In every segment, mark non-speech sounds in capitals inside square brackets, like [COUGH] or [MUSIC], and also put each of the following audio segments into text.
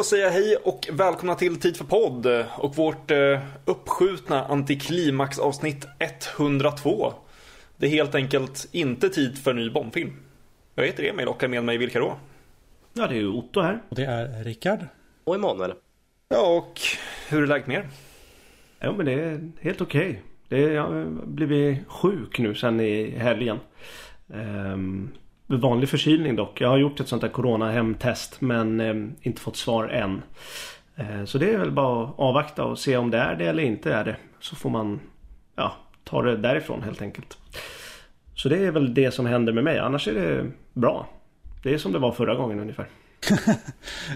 Då säger jag hej och välkomna till Tid för podd och vårt eh, uppskjutna antiklimaxavsnitt 102. Det är helt enkelt inte tid för en ny Bondfilm. Jag heter Emil och har med mig vilka då? Ja, det är ju Otto här. Och det är Rickard. Och Emanuel. Ja, och hur är läget med er? Ja, men det är helt okej. Okay. Jag har blivit sjuk nu sen i helgen. Um, vanlig förkylning dock. Jag har gjort ett sånt där corona hemtest men eh, inte fått svar än. Eh, så det är väl bara att avvakta och se om det är det eller inte är det. Så får man ja, ta det därifrån helt enkelt. Så det är väl det som händer med mig. Annars är det bra. Det är som det var förra gången ungefär. [LAUGHS]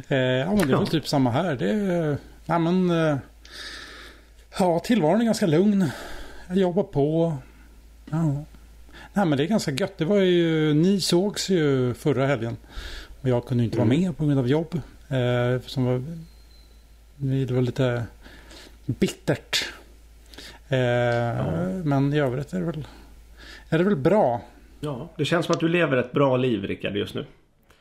eh, ja men det är väl typ samma här. Det är, ja men eh, Ja tillvaron är ganska lugn. Jag jobbar på. Ja. Nej men det är ganska gött. Det var ju, ni sågs ju förra helgen. Och jag kunde inte mm. vara med på grund av jobb. Eh, som var, det var lite bittert. Eh, ja. Men i övrigt är det väl, är det väl bra. Ja, det känns som att du lever ett bra liv Rickard just nu.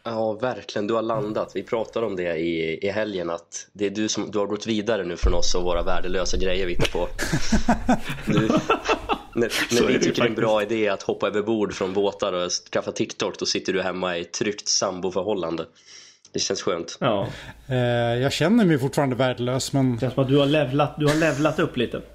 Ja, verkligen. Du har landat. Vi pratade om det i, i helgen att det är du som du har gått vidare nu från oss och våra värdelösa grejer vi hittar på. [LAUGHS] när, [LAUGHS] när vi tycker det är en bra idé att hoppa över bord från båtar och skaffa TikTok då sitter du hemma i ett tryggt samboförhållande. Det känns skönt. Ja. Eh, jag känner mig fortfarande värdelös men... Det känns som att du har levlat, du har levlat upp lite. [LAUGHS]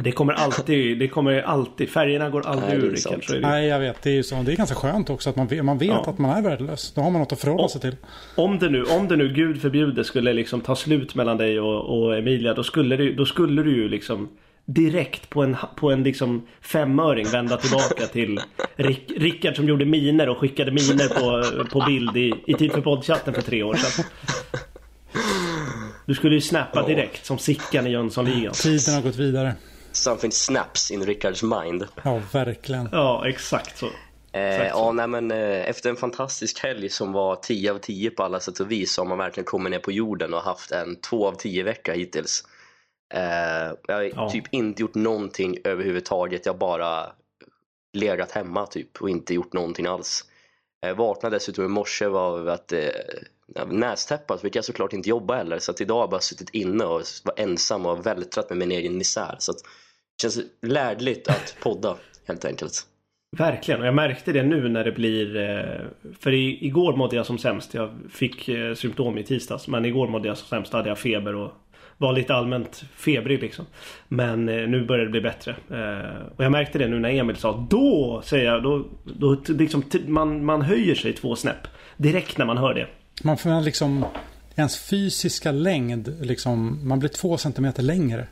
Det kommer alltid, det kommer alltid, färgerna går aldrig ur Rickard. Nej jag vet, det är ju så. Det är ganska skönt också att man vet, man vet ja. att man är värdelös. Då har man något att förhålla sig till. Om det nu, om det nu gud förbjude skulle liksom ta slut mellan dig och, och Emilia. Då skulle, du, då skulle du ju liksom direkt på en, på en liksom femöring vända tillbaka till Rick, Rickard som gjorde miner och skickade miner på, på bild i, i Tid för poddchatten för tre år sedan. Du skulle ju snappa direkt som Sickan i Jönssonligan. Tiden har gått vidare. Something snaps in Rickards mind. Ja, verkligen. Ja, exakt så. Eh, ja, nej, men, eh, efter en fantastisk helg som var 10 av 10 på alla sätt och vis så har man verkligen kommit ner på jorden och haft en 2 av 10 vecka hittills. Eh, jag har ja. typ inte gjort någonting överhuvudtaget. Jag har bara legat hemma typ och inte gjort någonting alls. Jag vaknade dessutom i morse av att eh, nästäppa fick jag såklart inte jobba heller. Så att idag har jag bara suttit inne och var ensam och vältrat med min egen misär. Så att det känns lärdligt att podda helt enkelt. Verkligen och jag märkte det nu när det blir eh, För igår mådde jag som sämst. Jag fick eh, symptom i tisdags men igår mådde jag som sämst. Hade jag feber och var lite allmänt febrig liksom. Men eh, nu börjar det bli bättre. Eh, och jag märkte det nu när Emil sa då säger jag då, då liksom man, man höjer sig två snäpp. Direkt när man hör det. Man får liksom ens fysiska längd liksom man blir två centimeter längre.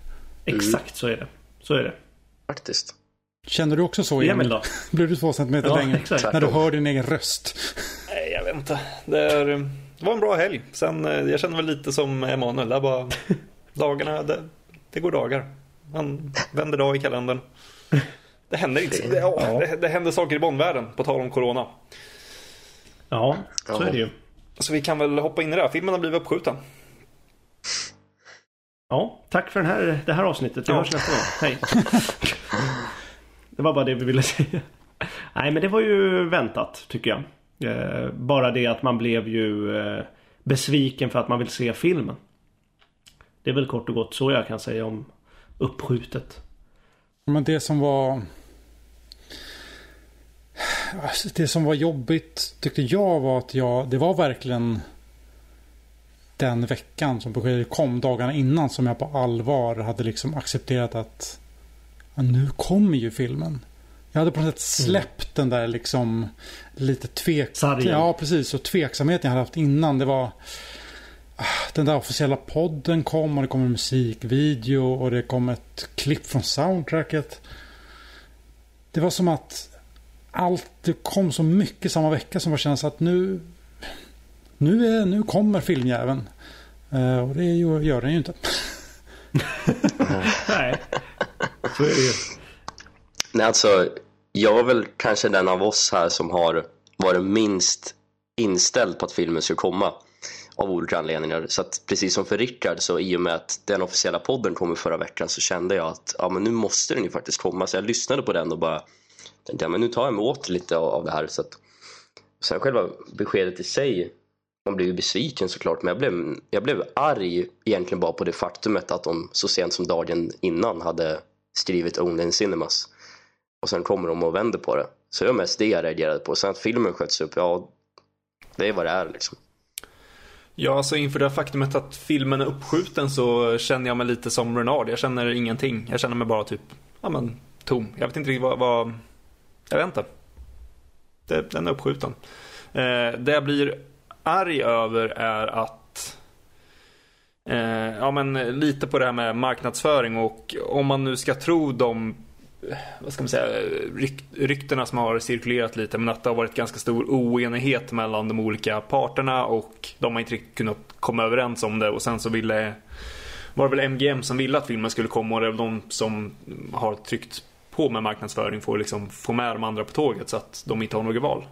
Exakt så är det. Så är det. Faktiskt. Känner du också så Emil? Emil då? [LAUGHS] Blir du två centimeter ja, längre exakt. när du hör din egen röst? Nej, jag vet inte. Det, är, det var en bra helg. Sen, eh, jag känner väl lite som Emanuel. Det bara [LAUGHS] dagarna, det, det, går dagar. Man vänder dag i kalendern. Det händer inte. Det, ja, det, det händer saker i Bondvärlden, på tal om Corona. Ja, så är det ju. Så vi kan väl hoppa in i det. Filmen har blivit uppskjuten. Ja, tack för den här, det här avsnittet. Vi ja. hörs nästa gång. Hej. det var bara det vi ville säga. Nej, men det var ju väntat, tycker jag. Eh, bara det att man blev ju eh, besviken för att man vill se filmen. Det är väl kort och gott så jag kan säga om uppskjutet. Men det som var... Det som var jobbigt tyckte jag var att jag... Det var verkligen den veckan som beskedet kom, dagarna innan, som jag på allvar hade liksom accepterat att ja, nu kommer ju filmen. Jag hade på något sätt mm. släppt mm. den där liksom lite tvek... Ja, precis. Och tveksamheten jag hade haft innan. Det var den där officiella podden kom och det kom en musikvideo och det kom ett klipp från soundtracket. Det var som att allt, det kom så mycket samma vecka som var kändes att nu, nu, är, nu kommer filmjäveln. Uh, och det gör den ju inte. [LAUGHS] Nej, så är det. Nej, alltså, jag är väl kanske den av oss här som har varit minst inställd på att filmen ska komma av olika anledningar. Så att precis som för Rickard så i och med att den officiella podden kom förra veckan så kände jag att ja, men nu måste den ju faktiskt komma. Så jag lyssnade på den och bara tänkte ja, men nu tar jag mig åt lite av, av det här. Så att, sen själva beskedet i sig man blev ju besviken såklart, men jag blev, jag blev arg egentligen bara på det faktumet att de så sent som dagen innan hade skrivit Only in Cinemas. Och sen kommer de och vänder på det. Så det var mest det jag reagerade på. Sen att filmen sköts upp, ja, det är vad det är liksom. Ja, alltså inför det faktumet att filmen är uppskjuten så känner jag mig lite som Renard. Jag känner ingenting. Jag känner mig bara typ, ja men, tom. Jag vet inte riktigt vad, vad jag vet inte. Det, den är uppskjuten. Eh, det jag blir arg över är att eh, ja men lite på det här med marknadsföring och om man nu ska tro de vad ska man säga, ryk, ryktena som har cirkulerat lite men att det har varit ganska stor oenighet mellan de olika parterna och de har inte riktigt kunnat komma överens om det och sen så ville var det väl MGM som ville att filmen skulle komma och det är väl de som har tryckt på med marknadsföring för att liksom få med de andra på tåget så att de inte har något val.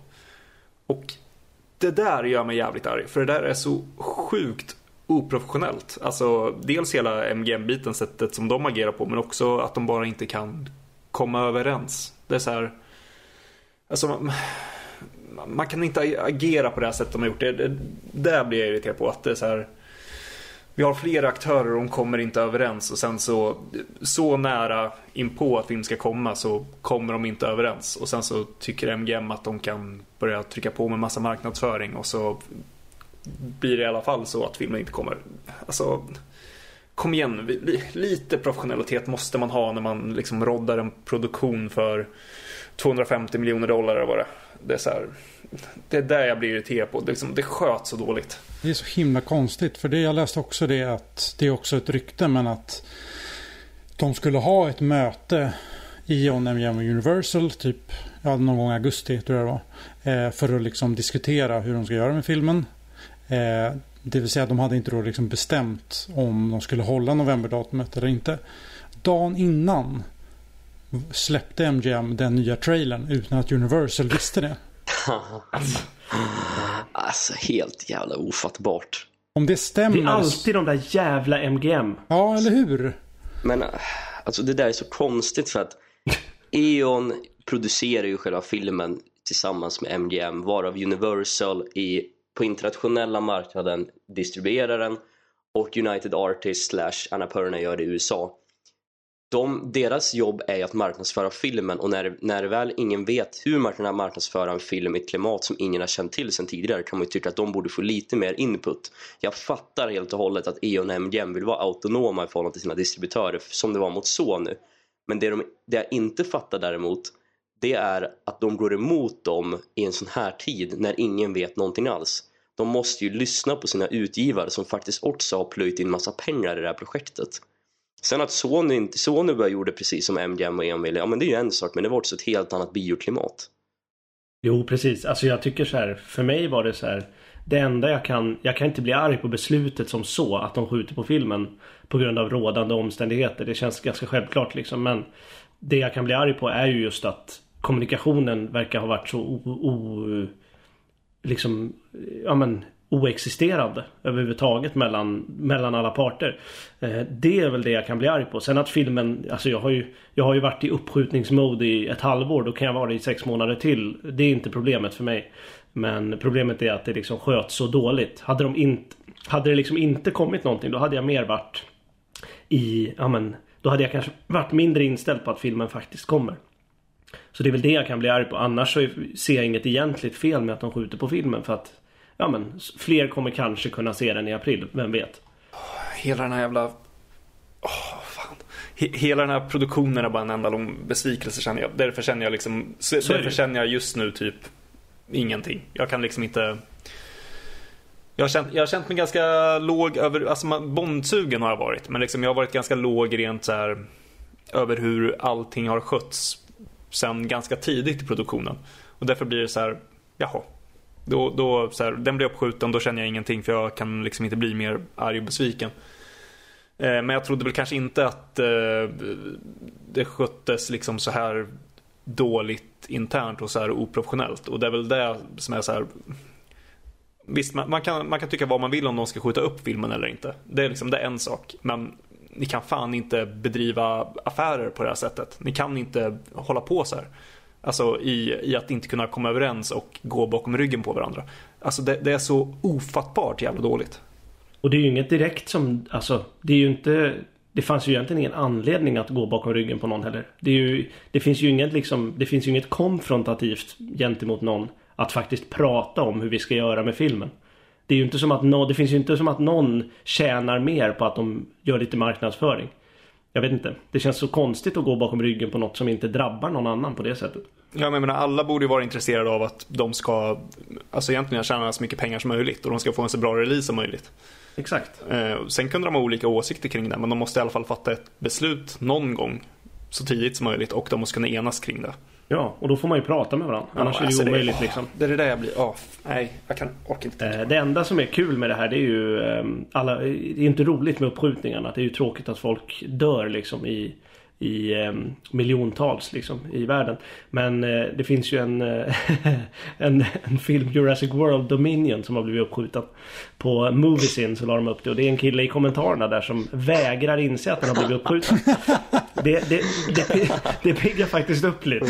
Och det där gör mig jävligt arg för det där är så sjukt oprofessionellt. Alltså dels hela MGM-biten, sättet som de agerar på men också att de bara inte kan komma överens. Det är så här, alltså man, man kan inte agera på det här sättet de har gjort. Det, det där blir jag irriterad på. Att det är så här, vi har flera aktörer och de kommer inte överens och sen så så nära inpå att film ska komma så kommer de inte överens och sen så tycker MGM att de kan börja trycka på med massa marknadsföring och så blir det i alla fall så att filmen inte kommer. Alltså kom igen, lite professionalitet måste man ha när man liksom roddar en produktion för 250 miljoner dollar eller vad det det är. Så här, det är där jag blir irriterad på. Det, liksom, det sköts så dåligt. Det är så himla konstigt. För det jag läste också det att det är också ett rykte men att de skulle ha ett möte i MGM och Universal typ ja, någon gång i augusti tror jag det var. Eh, för att liksom diskutera hur de ska göra med filmen. Eh, det vill säga att de hade inte då liksom bestämt om de skulle hålla novemberdatumet eller inte. Dagen innan släppte MGM den nya trailern utan att Universal visste det. [LAUGHS] alltså helt jävla ofattbart. Om det stämmer. Det är alltid de där jävla MGM. Ja, eller hur? Men alltså det där är så konstigt för att [LAUGHS] E.ON producerar ju själva filmen tillsammans med MGM varav Universal i, på internationella marknaden distribuerar den och United Artists slash Annapurna gör det i USA de, deras jobb är att marknadsföra filmen och när, när väl ingen vet hur man kan marknadsföra en film i ett klimat som ingen har känt till sedan tidigare kan man ju tycka att de borde få lite mer input. Jag fattar helt och hållet att E.ON och MGM vill vara autonoma i förhållande till sina distributörer som det var mot Sony. Men det, de, det jag inte fattar däremot det är att de går emot dem i en sån här tid när ingen vet någonting alls. De måste ju lyssna på sina utgivare som faktiskt också har plöjt in massa pengar i det här projektet. Sen att Sony, inte, Sony bara gjorde precis som MGM och Emil, ja men det är ju en sak men det var också ett helt annat bioklimat. Jo precis, alltså jag tycker så här, för mig var det så här det enda jag kan, jag kan inte bli arg på beslutet som så att de skjuter på filmen på grund av rådande omständigheter. Det känns ganska självklart liksom men det jag kan bli arg på är ju just att kommunikationen verkar ha varit så o, o liksom, ja men oexisterande överhuvudtaget mellan, mellan alla parter. Eh, det är väl det jag kan bli arg på. Sen att filmen, alltså jag har ju, jag har ju varit i uppskjutningsmode i ett halvår. Då kan jag vara det i sex månader till. Det är inte problemet för mig. Men problemet är att det liksom sköts så dåligt. Hade, de inte, hade det liksom inte kommit någonting då hade jag mer varit i, ja men då hade jag kanske varit mindre inställd på att filmen faktiskt kommer. Så det är väl det jag kan bli arg på. Annars så ser jag inget egentligt fel med att de skjuter på filmen för att ja men fler kommer kanske kunna se den i april, vem vet? Hela den här jävla... Oh, fan. Hela den här produktionen är bara en enda lång besvikelse känner jag. Därför känner jag liksom... Så därför känner jag just nu typ ingenting. Jag kan liksom inte... Jag har, känt, jag har känt mig ganska låg över, alltså bondsugen har jag varit. Men liksom jag har varit ganska låg rent så här, över hur allting har skötts sen ganska tidigt i produktionen. Och därför blir det så här, jaha, då, då, så här, den blir uppskjuten, då känner jag ingenting för jag kan liksom inte bli mer arg och besviken. Eh, men jag trodde väl kanske inte att eh, det sköttes liksom så här dåligt internt och så här oprofessionellt. Och det är väl det som är så här... Visst, man, man, kan, man kan tycka vad man vill om de ska skjuta upp filmen eller inte. Det är liksom det är en sak. Men ni kan fan inte bedriva affärer på det här sättet. Ni kan inte hålla på så här. Alltså i, i att inte kunna komma överens och gå bakom ryggen på varandra. Alltså det, det är så ofattbart jävla dåligt. Och det är ju inget direkt som, alltså det är ju inte det fanns ju egentligen ingen anledning att gå bakom ryggen på någon heller. Det, är ju, det finns ju inget liksom, det finns ju inget konfrontativt gentemot någon att faktiskt prata om hur vi ska göra med filmen. Det är ju inte som att no, det finns ju inte som att någon tjänar mer på att de gör lite marknadsföring. Jag vet inte. Det känns så konstigt att gå bakom ryggen på något som inte drabbar någon annan på det sättet. Ja, men menar, alla borde ju vara intresserade av att de ska, alltså egentligen tjäna så mycket pengar som möjligt och de ska få en så bra release som möjligt. Exakt. Eh, sen kunde de ha olika åsikter kring det, men de måste i alla fall fatta ett beslut någon gång så tidigt som möjligt och de måste kunna enas kring det. Ja, och då får man ju prata med varandra. Annars ja, alltså är det ju omöjligt det, liksom. Det är det där jag blir... Oh, nej, jag kan, orkar inte. Eh, det enda som är kul med det här det är ju... Eh, alla, det är inte roligt med uppskjutningarna. Det är ju tråkigt att folk dör liksom i i eh, miljontals liksom i världen. Men eh, det finns ju en, eh, [LAUGHS] en, en, film Jurassic World Dominion som har blivit uppskjuten. På Moviesin så la de upp det och det är en kille i kommentarerna där som vägrar inse att den har blivit uppskjuten. [LAUGHS] Det, det, det, det piggar faktiskt upp lite.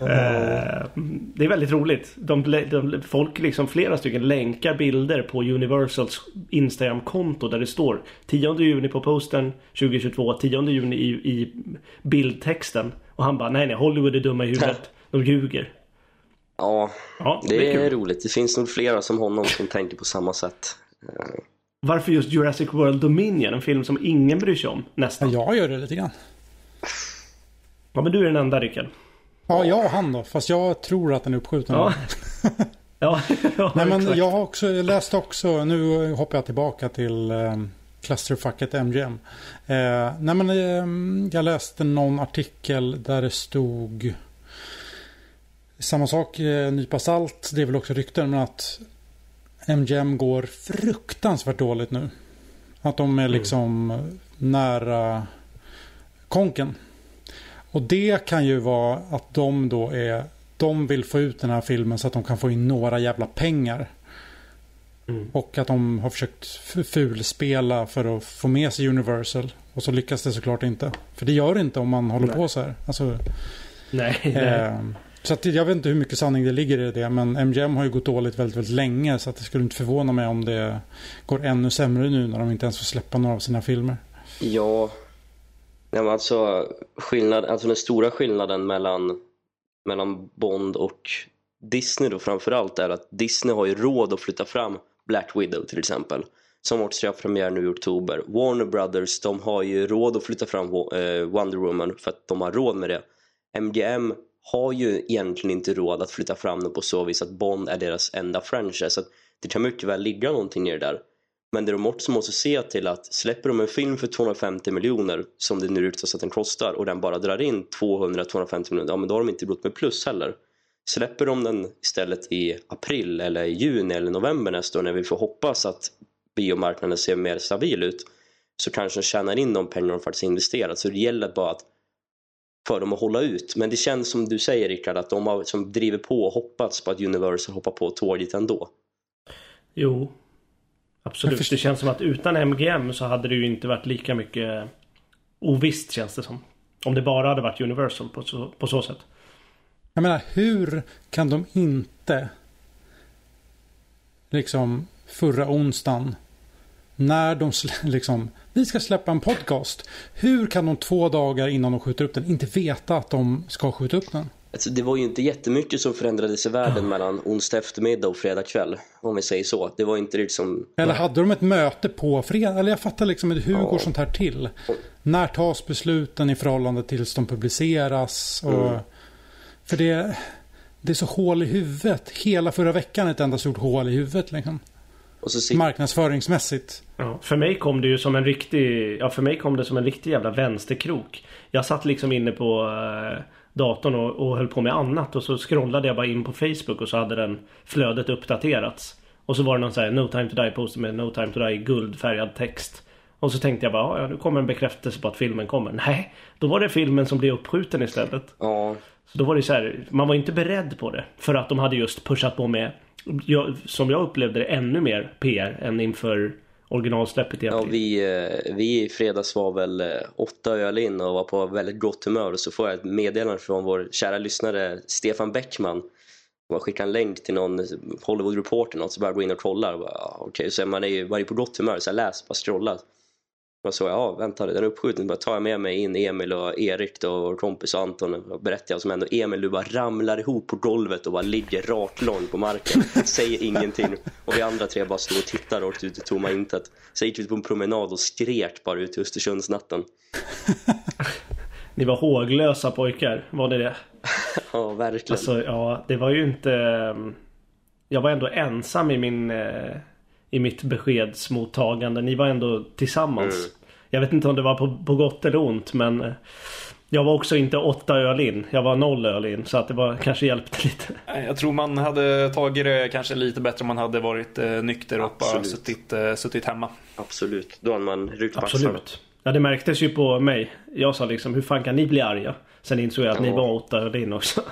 Eh, det är väldigt roligt. De, de, folk, liksom flera stycken länkar bilder på Universals Instagram-konto där det står 10 juni på postern 2022, 10 juni i, i bildtexten. Och han bara, nej nej, Hollywood är dumma i huvudet. De ljuger. Ja, ja det, det är, är roligt. Det finns nog flera som honom som tänker på samma sätt. Varför just Jurassic World Dominion? En film som ingen bryr sig om, nästan. Ja, jag gör det lite grann. Ja, men du är den enda, Rickard. Ja, jag och han då. Fast jag tror att den är uppskjuten. Ja. [LAUGHS] ja, ja, Nej, men jag har också, jag läste också, nu hoppar jag tillbaka till um, clusterfucket MGM. Eh, nej men eh, jag läste någon artikel där det stod samma sak, eh, nypa salt, det är väl också rykten, men att MGM går fruktansvärt dåligt nu. Att de är mm. liksom mm. nära konken. Och det kan ju vara att de då är, de vill få ut den här filmen så att de kan få in några jävla pengar. Mm. Och att de har försökt fulspela för att få med sig Universal. Och så lyckas det såklart inte. För det gör det inte om man håller nej. på så här. Alltså, nej, eh, Så att jag vet inte hur mycket sanning det ligger i det. Men MGM har ju gått dåligt väldigt, väldigt länge. Så att det skulle inte förvåna mig om det går ännu sämre nu när de inte ens får släppa några av sina filmer. Ja, Nej, men alltså, skillnad, alltså den stora skillnaden mellan, mellan Bond och Disney då framförallt är att Disney har ju råd att flytta fram Black Widow till exempel som också har premiär nu i oktober. Warner Brothers de har ju råd att flytta fram eh, Wonder Woman för att de har råd med det. MGM har ju egentligen inte råd att flytta fram den på så vis att Bond är deras enda franchise. Så det kan mycket väl ligga någonting i det där. Men det de också måste se till att släpper de en film för 250 miljoner som det nu ryktas att den kostar och den bara drar in 200-250 miljoner, ja men då har de inte gått med plus heller. Släpper de den istället i april eller i juni eller november nästa år när vi får hoppas att biomarknaden ser mer stabil ut så kanske de tjänar in de pengar de faktiskt investerat. Så det gäller bara att för dem att hålla ut. Men det känns som du säger Rickard att de har som driver på och hoppats på att Universal hoppar på tåget ändå. Jo, Absolut. Det känns som att utan MGM så hade det ju inte varit lika mycket ovisst känns det som. Om det bara hade varit Universal på så, på så sätt. Jag menar, hur kan de inte liksom förra onsdagen när de [LAUGHS] liksom vi ska släppa en podcast. Hur kan de två dagar innan de skjuter upp den inte veta att de ska skjuta upp den? Alltså, det var ju inte jättemycket som förändrades i världen mellan onsdag eftermiddag och fredag kväll. Om vi säger så. Det var inte liksom... Eller hade de ett möte på fredag? Eller jag fattar liksom hur ja. går sånt här till? När tas besluten i förhållande tills de publiceras? Och... Mm. För det, det är så hål i huvudet. Hela förra veckan är ett enda stort hål i huvudet. Liksom. Sit... Marknadsföringsmässigt. Ja, för mig kom det ju som en riktig... Ja, för mig kom det som en riktig jävla vänsterkrok. Jag satt liksom inne på... Uh datorn och, och höll på med annat och så scrollade jag bara in på Facebook och så hade den flödet uppdaterats. Och så var det någon sån här No time to die poster med No time to die guldfärgad text. Och så tänkte jag bara, ja nu kommer en bekräftelse på att filmen kommer. Nej, då var det filmen som blev uppskjuten istället. Ja. Så då var det så här, man var inte beredd på det. För att de hade just pushat på med, som jag upplevde det, ännu mer PR än inför originalsläppet egentligen. Ja, vi, eh, vi i fredags var väl eh, åtta öl in och var på väldigt gott humör och så får jag ett meddelande från vår kära lyssnare Stefan Bäckman man skickar en länk till någon Hollywood reporter något så börjar jag gå in och kolla. Okej, okay, så man är ju man är på gott humör så jag läser, bara scrollar. Och så, ja vänta den är uppskjuten. Bara tar jag med mig in Emil och Erik då, och kompis och Anton och berättar jag som ändå Emil du bara ramlar ihop på golvet och bara ligger raklång på marken. Säger ingenting. Och vi andra tre bara står och tittar rakt ut i tomma intet. Så jag gick ut på en promenad och skrek bara ut i Östersundsnatten. [LAUGHS] Ni var håglösa pojkar, var det det? [LAUGHS] ja, verkligen. Alltså, ja, det var ju inte... Mm, jag var ändå ensam i min... I mitt beskedsmottagande. Ni var ändå tillsammans. Mm. Jag vet inte om det var på, på gott eller ont men... Eh, jag var också inte åtta öl in. Jag var noll öl in. Så att det var, kanske hjälpte [LAUGHS] lite. Jag tror man hade tagit det kanske lite bättre om man hade varit eh, nykter och Absolut. bara suttit, eh, suttit hemma. Absolut. Då hade man ryckt Absolut. Ja det märktes ju på mig. Jag sa liksom hur fan kan ni bli arga? Sen insåg jag att ja. ni var åtta öl in också.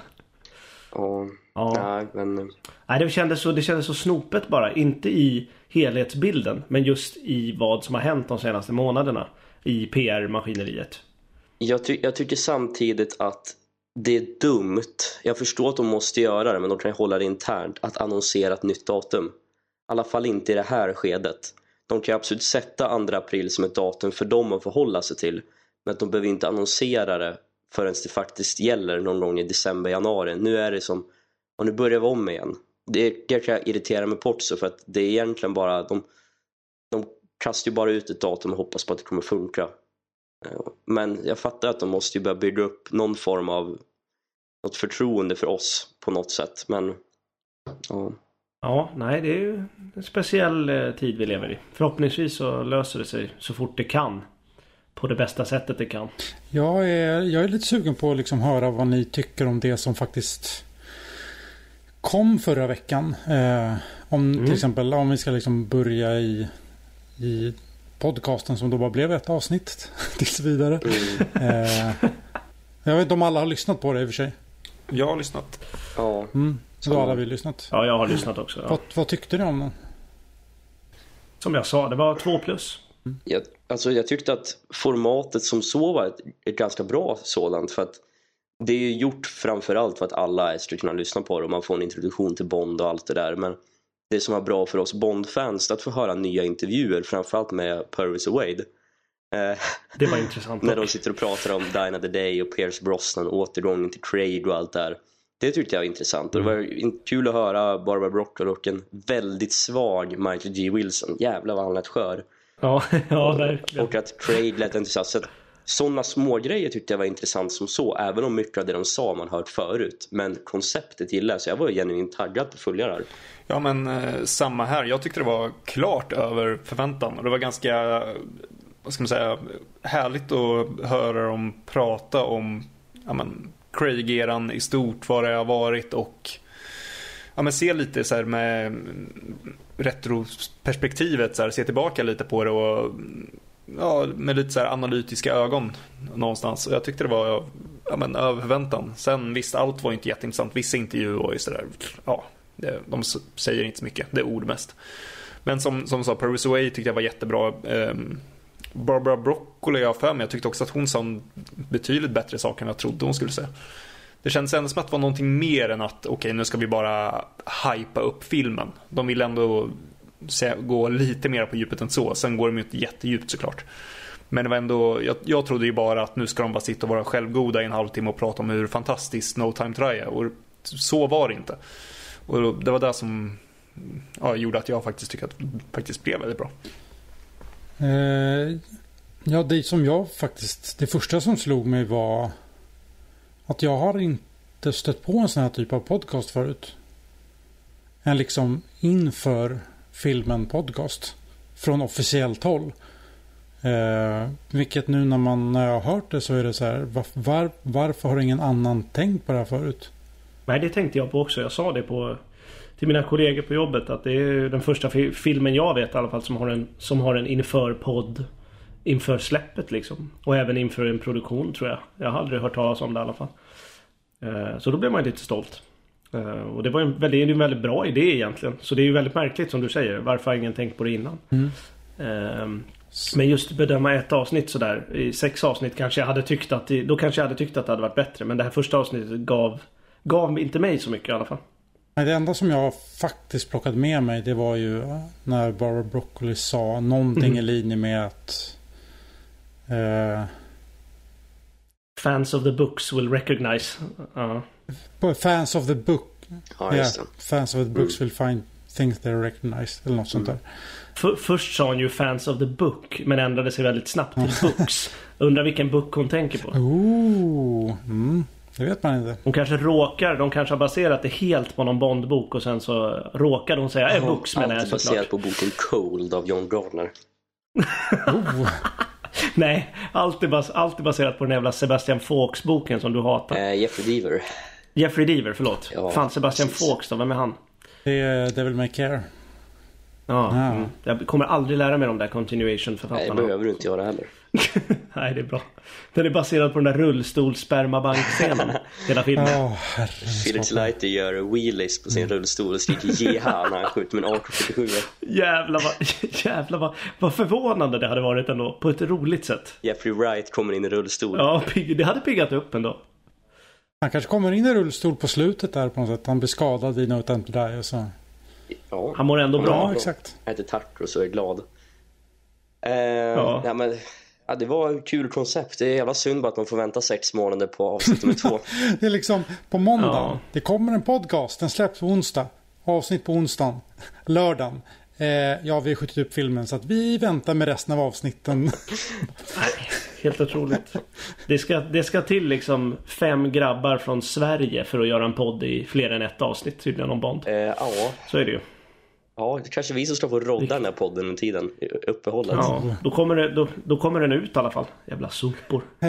Ja. ja. Nej, men... Nej, det kändes, så, det kändes så snopet bara. Inte i helhetsbilden. Men just i vad som har hänt de senaste månaderna. I PR-maskineriet. Jag, ty jag tycker samtidigt att det är dumt. Jag förstår att de måste göra det men de kan hålla det internt. Att annonsera ett nytt datum. I alla fall inte i det här skedet. De kan absolut sätta 2 april som ett datum för dem att förhålla sig till. Men de behöver inte annonsera det förrän det faktiskt gäller någon gång i december, januari. Nu är det som, och nu börjar vi om igen. Det kanske jag irriterar mig på också för att det är egentligen bara, de, de kastar ju bara ut ett datum och hoppas på att det kommer funka. Eh, men jag fattar att de måste ju börja bygga upp någon form av något förtroende för oss på något sätt. Men ja. Ja, nej det är ju en speciell eh, tid vi lever i. Förhoppningsvis så löser det sig så fort det kan. På det bästa sättet det kan. Jag är, jag är lite sugen på att liksom höra vad ni tycker om det som faktiskt kom förra veckan. Eh, om mm. till exempel om vi ska liksom börja i, i podcasten som då bara blev ett avsnitt [LAUGHS] tills vidare. Mm. Eh, jag vet inte om alla har lyssnat på det i och för sig. Jag har lyssnat. Ja. Mm. Så då har alla vi lyssnat. Ja, jag har lyssnat också. Ja. Vad, vad tyckte ni om den? Som jag sa, det var två plus. Mm. Jag, alltså, jag tyckte att formatet som så var ett, ett ganska bra sådant. För att det är gjort framförallt för att alla ska kunna lyssna på det och man får en introduktion till Bond och allt det där. Men det som var bra för oss Bond-fans att få höra nya intervjuer, framförallt med Purvis och Wade. Eh, det var intressant. [LAUGHS] när de sitter och pratar om Dine the Day och Pierce Brosnan, återgången till Craig och allt det där. Det tyckte jag var intressant och det var mm. kul att höra Barbara Broccoli och en väldigt svag Michael G. Wilson. Jävlar vad han lät skör. Ja, [LAUGHS] ja verkligen. Och att Craig lät entusiast. Sådana små grejer tyckte jag var intressant som så, även om mycket av det de sa man hört förut. Men konceptet gillar jag, så jag var genuint taggad på att följa det här. Ja, men eh, samma här. Jag tyckte det var klart över förväntan och det var ganska, vad ska man säga, härligt att höra dem prata om ja, men, Craig-eran i stort, vad det har varit och ja, men se lite så här med retroperspektivet, så här, se tillbaka lite på det och ja, med lite så analytiska ögon någonstans. Och jag tyckte det var ja, men, över förväntan. Sen visst, allt var inte jätteintressant. Vissa intervjuer var ju sådär, ja, det, de säger inte så mycket. Det är ord mest. Men som, som sa, Paris Away tyckte jag var jättebra. Um, Barbara Broccoli jag för mig. Jag tyckte också att hon sa betydligt bättre saker än jag trodde hon skulle säga. Det kändes ändå som att det var någonting mer än att okej okay, nu ska vi bara hypa upp filmen. De vill ändå gå lite mer på djupet än så. Sen går de ju inte jättedjupt såklart. Men det var ändå, jag, jag trodde ju bara att nu ska de bara sitta och vara självgoda i en halvtimme och prata om hur fantastiskt No Time To Die är. Och så var det inte. Och det var det som ja, gjorde att jag faktiskt tyckte att det faktiskt blev väldigt bra. Eh, ja, det som jag faktiskt... Det första som slog mig var att jag har inte stött på en sån här typ av podcast förut. En liksom inför filmen podcast. Från officiellt håll. Eh, vilket nu när man när jag har hört det så är det så här. Var, var, varför har ingen annan tänkt på det här förut? Nej, det tänkte jag på också. Jag sa det på till mina kollegor på jobbet att det är den första filmen jag vet i alla fall som har en, som har en inför podd inför släppet liksom. Och även inför en produktion tror jag. Jag har aldrig hört talas om det i alla fall. Eh, så då blev man lite stolt. Eh, och det var en väldigt, en väldigt bra idé egentligen. Så det är ju väldigt märkligt som du säger. Varför har ingen tänkt på det innan? Mm. Ehm, men just bedöma ett avsnitt sådär. I sex avsnitt kanske jag hade tyckt att det, Då kanske jag hade tyckt att det hade varit bättre. Men det här första avsnittet gav Gav inte mig så mycket i alla fall. Det enda som jag faktiskt plockade med mig det var ju när Barbara Broccoli sa någonting mm. i linje med att uh, Fans of the books will recognize. Uh. Fans of the book. Ja, yeah, fans of the books mm. will find things they recognize. Eller något sånt mm. där. För, först sa hon ju fans of the book. Men ändrade sig väldigt snabbt till [LAUGHS] books. Undrar vilken book hon tänker på. Ooh, mm. Det vet man inte. Hon kanske råkar, de kanske har baserat det helt på någon Bondbok och sen så råkar hon säga en books menar jag såklart. baserat på boken Cold av John Gardner. [LAUGHS] oh. [LAUGHS] Nej, allt är, bas allt är baserat på den jävla Sebastian Fawkes-boken som du hatar. Uh, Jeffrey Deaver. Jeffrey Deaver, förlåt. Ja, Fan, Sebastian precis. Fawkes då, vem är han? Det är Devil May Care. Ja, ja. Mm. jag kommer aldrig lära mig de där continuation-författarna. Nej, det behöver du inte göra heller. [LAUGHS] Nej, det är bra. Den är baserad på den där rullstolsspermabankscenen. hela filmen. Oh, Felix Leiter gör wheelies på sin mm. rullstol och skriker jeha när han skjuter med en AK47. Jävlar vad, [LAUGHS] jävlar vad, vad förvånande det hade varit ändå. På ett roligt sätt. Jeffrey Wright kommer in i rullstol. Ja, det hade piggat upp ändå. Han kanske kommer in i rullstol på slutet där på något sätt. Han blir skadad i No Time To Die och så. Ja. Han mår ändå bra. Ja, exakt. Han äter tacos och är glad. Eh, ja. ja. men Ja, det var ett kul koncept. Det är jävla synd bara att man får vänta sex månader på avsnitt nummer två. [LAUGHS] det är liksom på måndag. Ja. Det kommer en podcast. Den släpps på onsdag. Avsnitt på onsdagen. [LAUGHS] Lördagen. Eh, ja, vi har skjutit upp filmen så att vi väntar med resten av avsnitten. [LAUGHS] Nej, helt otroligt. Det ska, det ska till liksom fem grabbar från Sverige för att göra en podd i fler än ett avsnitt tydligen om Bond. Eh, ja. Så är det ju. Ja, det kanske vi som ska få rodda den här podden under tiden. Uppehållet. Ja, då kommer, det, då, då kommer den ut i alla fall. Jävla sopor. Eh,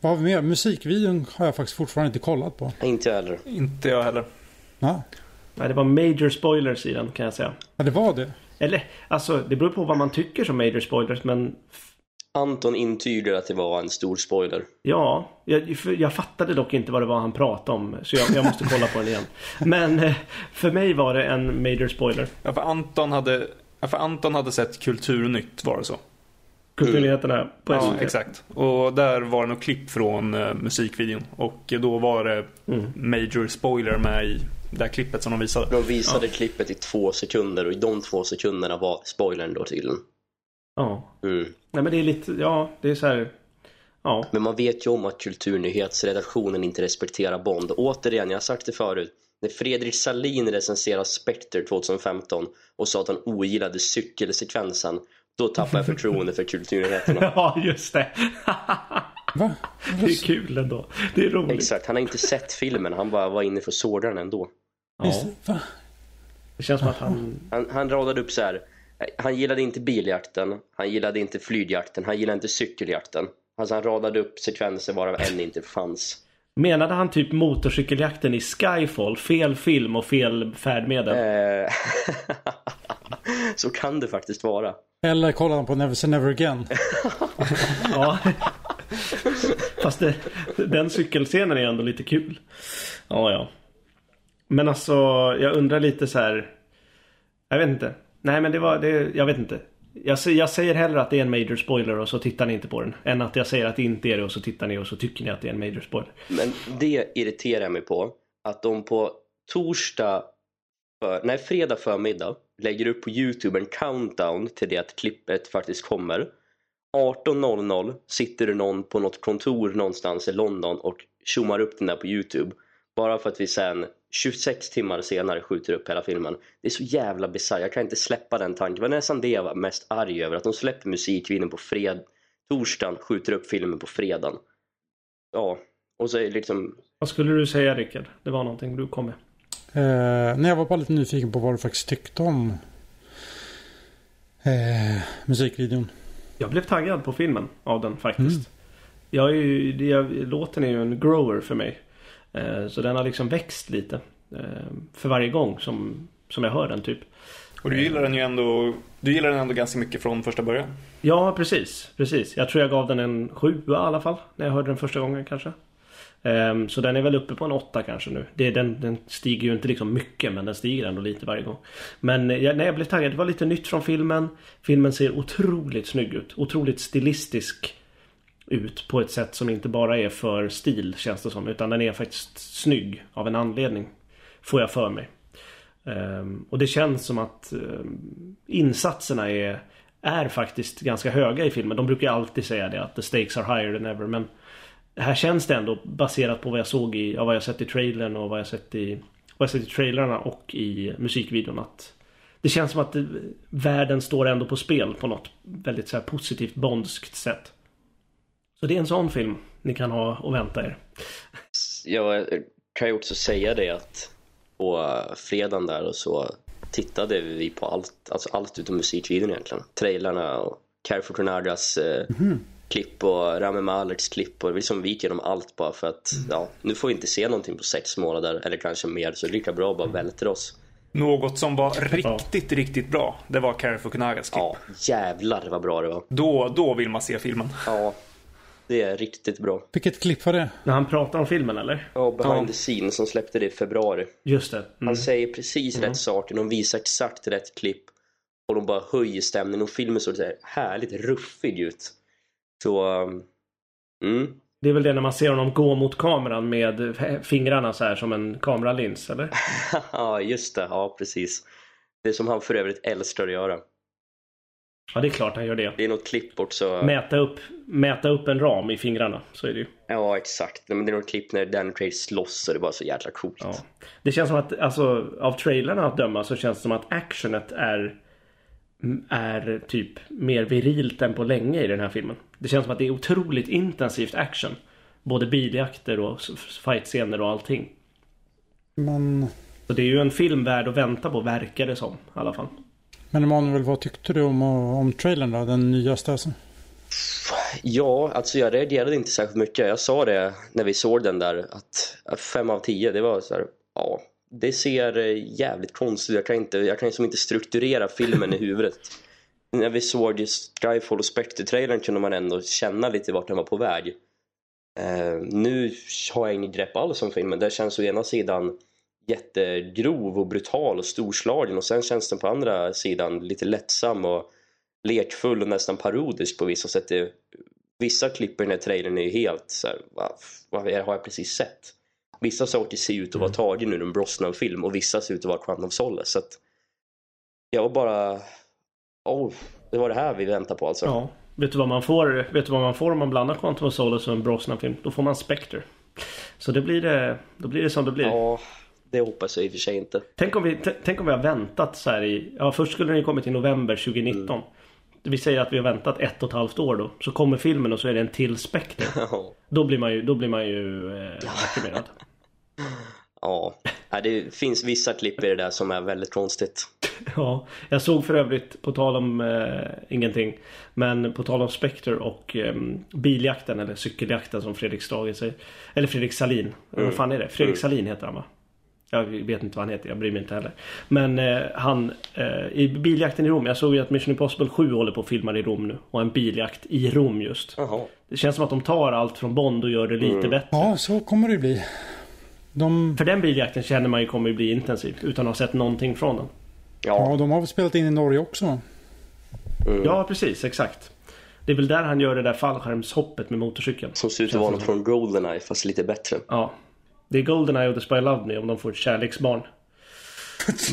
vad har vi mer? Musikvideon har jag faktiskt fortfarande inte kollat på. Inte jag heller. Inte jag heller. Ja. Nej, det var major spoilers i den kan jag säga. Ja, det var det. Eller, alltså det beror på vad man tycker som major spoilers men Anton intygar att det var en stor spoiler. Ja, jag, jag fattade dock inte vad det var han pratade om. Så jag, jag måste kolla på den igen. Men eh, för mig var det en major spoiler. Ja, för Anton hade, ja, för Anton hade sett Kulturnytt, var det så? Kulturnyheterna mm. på SVT. Ja, exakt. Och där var det något klipp från uh, musikvideon. Och då var det mm. major spoiler med i det där klippet som de visade. De visade ja. klippet i två sekunder och i de två sekunderna var spoilern då tydligen. Ja. Mm. Nej men det är lite, ja det är så här. Ja. Men man vet ju om att kulturnyhetsredaktionen inte respekterar Bond. Återigen, jag har sagt det förut. När Fredrik Salin recenserade Spectre 2015 och sa att han ogillade cykelsekvensen då tappade jag förtroende för kulturnyheterna. [LAUGHS] ja, just det. [LAUGHS] Va? Det är kul ändå. Det är roligt. Exakt, han har inte sett filmen. Han bara var inne för den ändå. Ja. Va? Det känns som att han... Han, han radade upp så här. Han gillade inte biljakten, han gillade inte flygjakten, han gillade inte cykeljakten. Alltså han radade upp sekvenser varav en inte fanns. Menade han typ motorcykeljakten i Skyfall? Fel film och fel färdmedel? Eh, [LAUGHS] så kan det faktiskt vara. Eller kollade han på Never Say Never Again? [LAUGHS] ja. Fast det, den cykelscenen är ändå lite kul. Ja, ja. Men alltså, jag undrar lite så här. Jag vet inte. Nej men det var, det, jag vet inte. Jag, jag säger hellre att det är en major spoiler och så tittar ni inte på den. Än att jag säger att det inte är det och så tittar ni och så tycker ni att det är en major spoiler. Men det irriterar jag mig på. Att de på torsdag, för, nej fredag förmiddag lägger upp på Youtube en countdown till det att klippet faktiskt kommer. 18.00 sitter det någon på något kontor någonstans i London och tjommar upp den där på Youtube. Bara för att vi sen 26 timmar senare skjuter upp hela filmen. Det är så jävla bisarrt, jag kan inte släppa den tanken. Det var nästan det jag var mest arg över, att de släpper musikvideon på fred torsdagen, skjuter upp filmen på fredagen. Ja, och så är det liksom... Vad skulle du säga Rickard? Det var någonting du kom med. Eh, nej, jag var bara lite nyfiken på vad du faktiskt tyckte om eh, musikvideon. Jag blev taggad på filmen av den faktiskt. Mm. Jag är ju, det, låten är ju en grower för mig. Eh, så den har liksom växt lite. Eh, för varje gång som, som jag hör den typ. Och du gillar den ju ändå Du gillar den ändå ganska mycket från första början. Ja precis, precis. Jag tror jag gav den en sjua i alla fall. När jag hörde den första gången kanske. Um, så den är väl uppe på en 8 kanske nu. Det, den, den stiger ju inte liksom mycket men den stiger ändå lite varje gång. Men jag, nej, jag blev taggad. Det var lite nytt från filmen. Filmen ser otroligt snygg ut. Otroligt stilistisk ut på ett sätt som inte bara är för stil känns det som. Utan den är faktiskt snygg av en anledning. Får jag för mig. Um, och det känns som att um, insatserna är, är faktiskt ganska höga i filmen. De brukar alltid säga det att the stakes are higher than ever. Men här känns det ändå baserat på vad jag såg i, ja, vad jag sett i trailern och vad jag sett i, vad jag sett i trailrarna och i musikvideon att det känns som att det, världen står ändå på spel på något väldigt så här positivt bondskt sätt. Så det är en sån film ni kan ha och vänta er. Jag kan ju också säga det att på fredagen där och så tittade vi på allt, alltså allt utom musikvideon egentligen. Trailarna och Carrefour Tornadas eh, mm klipp och Rami Maleks klipp och liksom vi gick igenom allt bara för att mm. ja, nu får vi inte se någonting på sex månader eller kanske mer så det är lika bra att bara vältra oss. Något som var riktigt, riktigt bra, det var Carrie Fukunagas klipp. Ja, jävlar vad bra det var. Då, då vill man se filmen. Ja, det är riktigt bra. Vilket klipp var det? När han pratar om filmen eller? Ja, behind ja. the scenes som släppte det i februari. Just det. Mm. Han säger precis mm. rätt saker, de visar exakt rätt klipp. Och de bara höjer stämningen och filmen såg så här härligt ruffig ut. Så, mm. Det är väl det när man ser honom gå mot kameran med fingrarna så här som en kameralins, eller? [LAUGHS] ja, just det. Ja, precis. Det som han för övrigt älskar att göra. Ja, det är klart han gör det. Det är något klipp också. Mäta upp, mäta upp en ram i fingrarna, så är det ju. Ja, exakt. Men det är något klipp när Dan Craig slåss och det är bara så jäkla coolt. Ja. Det känns som att, alltså, av trailerna att döma så känns det som att actionet är är typ mer virilt än på länge i den här filmen. Det känns som att det är otroligt intensivt action. Både biljakter och fightscener och allting. Men... Så det är ju en film värd att vänta på, verkar det som. I alla fall. Men Emanuel, vad tyckte du om, om trailern då? Den nyaste alltså? Ja, alltså jag reagerade inte särskilt mycket. Jag sa det när vi såg den där att fem av tio, det var så här, ja, det ser jävligt konstigt jag kan inte, jag kan liksom inte strukturera filmen i huvudet. När vi såg Skyfall och Spectre-trailern kunde man ändå känna lite vart den var på väg. Uh, nu har jag inget grepp alls om filmen. Det känns å ena sidan jättegrov och brutal och storslagen och sen känns den på andra sidan lite lättsam och lekfull och nästan parodisk på vissa sätt. vissa klipp i den här trailern är ju helt så här, vad, vad har jag precis sett? Vissa saker ser ut att vara mm. tagen ur en Brosnan-film och vissa ser ut att vara Quantum of Solace. Så att jag var bara... Oh, det var det här vi väntade på alltså. Ja. Vet du vad man får, vet du vad man får om man blandar Quantum of Solace och en Brosnan-film? Då får man Spectre. Så det blir det, då blir det som det blir. Ja, det hoppas jag i och för sig inte. Tänk om vi, tänk om vi har väntat så här i... Ja, först skulle den ju kommit i november 2019. Mm. Vi säger att vi har väntat ett och ett halvt år då. Så kommer filmen och så är det en till Spectre. [LAUGHS] då blir man ju, då blir man ju eh, deprimerad. [LAUGHS] Ja, det finns vissa klipp i det där som är väldigt konstigt. [LAUGHS] Ja, jag såg för övrigt på tal om eh, ingenting. Men på tal om Spectre och eh, biljakten eller cykeljakten som Fredrik Strage säger. Eller Fredrik Salin. Mm. Vad fan är det? Fredrik mm. Salin heter han va? Jag vet inte vad han heter, jag bryr mig inte heller. Men eh, han, eh, i biljakten i Rom, jag såg ju att Mission Impossible 7 håller på att filma i Rom nu. Och en biljakt i Rom just. Aha. Det känns som att de tar allt från Bond och gör det lite mm. bättre. Ja, så kommer det bli. De... För den biljakten känner man ju kommer att bli intensiv utan att ha sett någonting från den. Ja, ja de har väl spelat in i Norge också? Mm. Ja, precis. Exakt. Det är väl där han gör det där fallskärmshoppet med motorcykeln. Som ser ut att vara något från Goldeneye fast lite bättre. Ja. Det är Goldeneye och The Spy Love Me om de får ett kärleksbarn.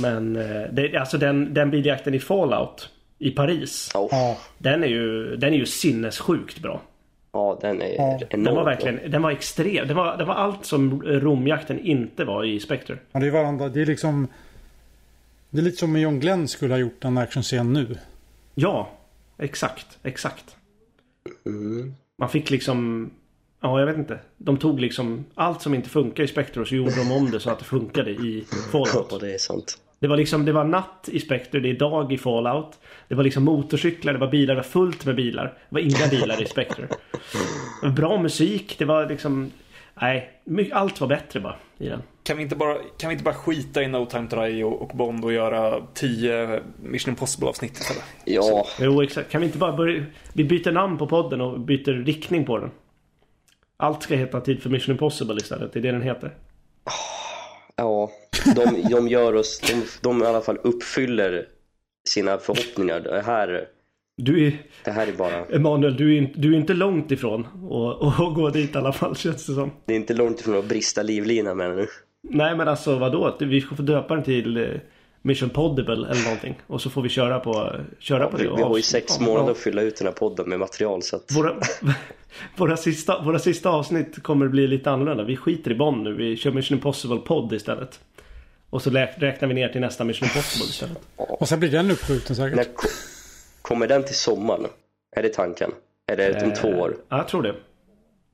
Men eh, det, alltså den, den biljakten i Fallout i Paris. Oh. Den är ju, den är ju sinnessjukt bra. Ja, den är ja. enorm. Den var verkligen, den var extrem. Den var, den var allt som Romjakten inte var i Spectre. Ja, det är varandra. Det är liksom... Det är lite som John Glenn skulle ha gjort en actionscen nu. Ja, exakt, exakt. Mm. Man fick liksom... Ja, jag vet inte. De tog liksom allt som inte funkar i Spectre och så gjorde de om det så att det funkade i Fallout. Ja, det är sant. Det var liksom, det var natt i Spectre, det är dag i Fallout. Det var liksom motorcyklar, det var bilar, det var fullt med bilar. Det var inga bilar i Spectre. Bra musik, det var liksom... Nej, allt var bättre bara i den. Kan vi inte bara, kan vi inte bara skita i No Time To Die och, och Bond och göra 10 Mission Impossible avsnitt istället? Ja. Så. Jo, exakt. Kan vi inte bara börja... Vi byter namn på podden och byter riktning på den. Allt ska heta Tid för Mission Impossible istället. Det är det den heter. Ja, de, de gör oss, de, de i alla fall uppfyller sina förhoppningar. Det här, du är, det här är bara... Emanuel, du är, du är inte långt ifrån att gå dit i alla fall känns det som. Det är inte långt ifrån att brista livlina med nu. Nej men alltså vadå? Vi ska få döpa den till eh, Mission Podible eller någonting. Och så får vi köra på, köra ja, på vi, det. Vi har ju sex månader att fylla ut den här podden med material så att... Våra, [LAUGHS] våra, sista, våra sista avsnitt kommer bli lite annorlunda. Vi skiter i Bonn nu. Vi kör Mission Impossible podd istället. Och så räknar vi ner till nästa Mission Impossible istället. Och sen blir den uppskjuten säkert. När, kommer den till sommaren? Är det tanken? Är det om två år? Ja, jag tror det.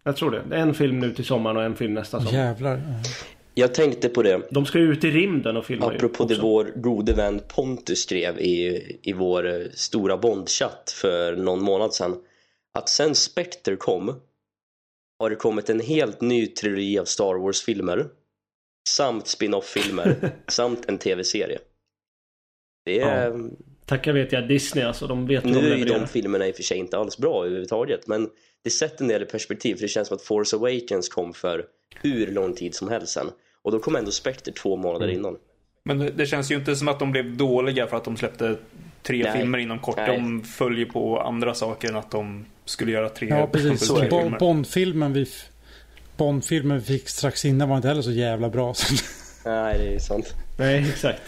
Jag tror det. En film nu till sommaren och en film nästa sommar. Jävlar. Jag tänkte på det. De ska ju ut i rymden och filma Apropå det vår gode vän Pontus skrev i, i vår eh, stora Bond-chatt för någon månad sedan. Att sen Spectre kom har det kommit en helt ny trilogi av Star Wars-filmer. Samt spin-off-filmer. [LAUGHS] samt en tv-serie. Det är... Ja. Tackar vet jag Disney alltså. De vet Nu är ju de filmerna i och för sig inte alls bra överhuvudtaget. Men det sätter en del i perspektiv. För det känns som att Force Awakens kom för hur lång tid som helst sen. Och då kom ändå Spectre två månader mm. innan. Men det, känns ju inte som att de blev dåliga för att de släppte tre Nej. filmer inom kort. Nej. De följer på andra saker än att de skulle göra tre, ja, precis. Bond-filmen vi, Bond vi fick strax innan var inte heller så jävla bra. Nej, det är sant. Nej, exakt.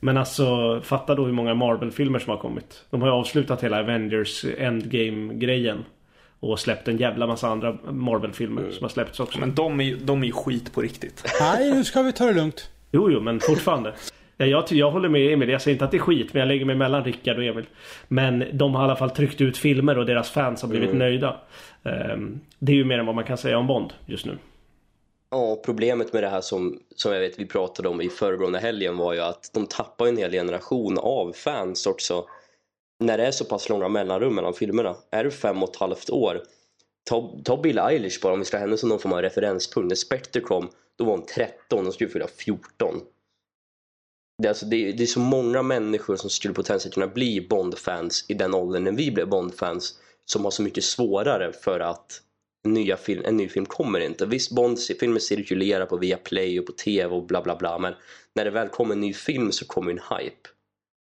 Men alltså, fatta då hur många Marvel-filmer som har kommit. De har ju avslutat hela Avengers Endgame-grejen. Och släppt en jävla massa andra Marvel-filmer mm. som har släppts också. Men de är ju de är skit på riktigt. Nej, nu ska vi ta det lugnt. Jo, jo, men fortfarande. Ja, jag, jag håller med Emil. Jag säger inte att det är skit, men jag lägger mig mellan Rickard och Emil. Men de har i alla fall tryckt ut filmer och deras fans har blivit mm. nöjda. Um, det är ju mer än vad man kan säga om Bond just nu. Ja, problemet med det här som, som jag vet vi pratade om i föregående helgen var ju att de tappar en hel generation av fans också när det är så pass långa mellanrum mellan filmerna. Är det fem och ett halvt år ta, ta Bill Eilish bara om vi ska ha henne som någon form av referenspunkt. När Spectre kom då var hon 13 och skulle fylla 14. Det är, alltså, det, det är så många människor som skulle potentiellt kunna bli Bond-fans i den åldern när vi blev Bond-fans som har så mycket svårare för att nya film, en ny film kommer inte. Visst, Bond-filmer cirkulerar på Viaplay och på TV och bla bla bla men när det väl kommer en ny film så kommer en hype.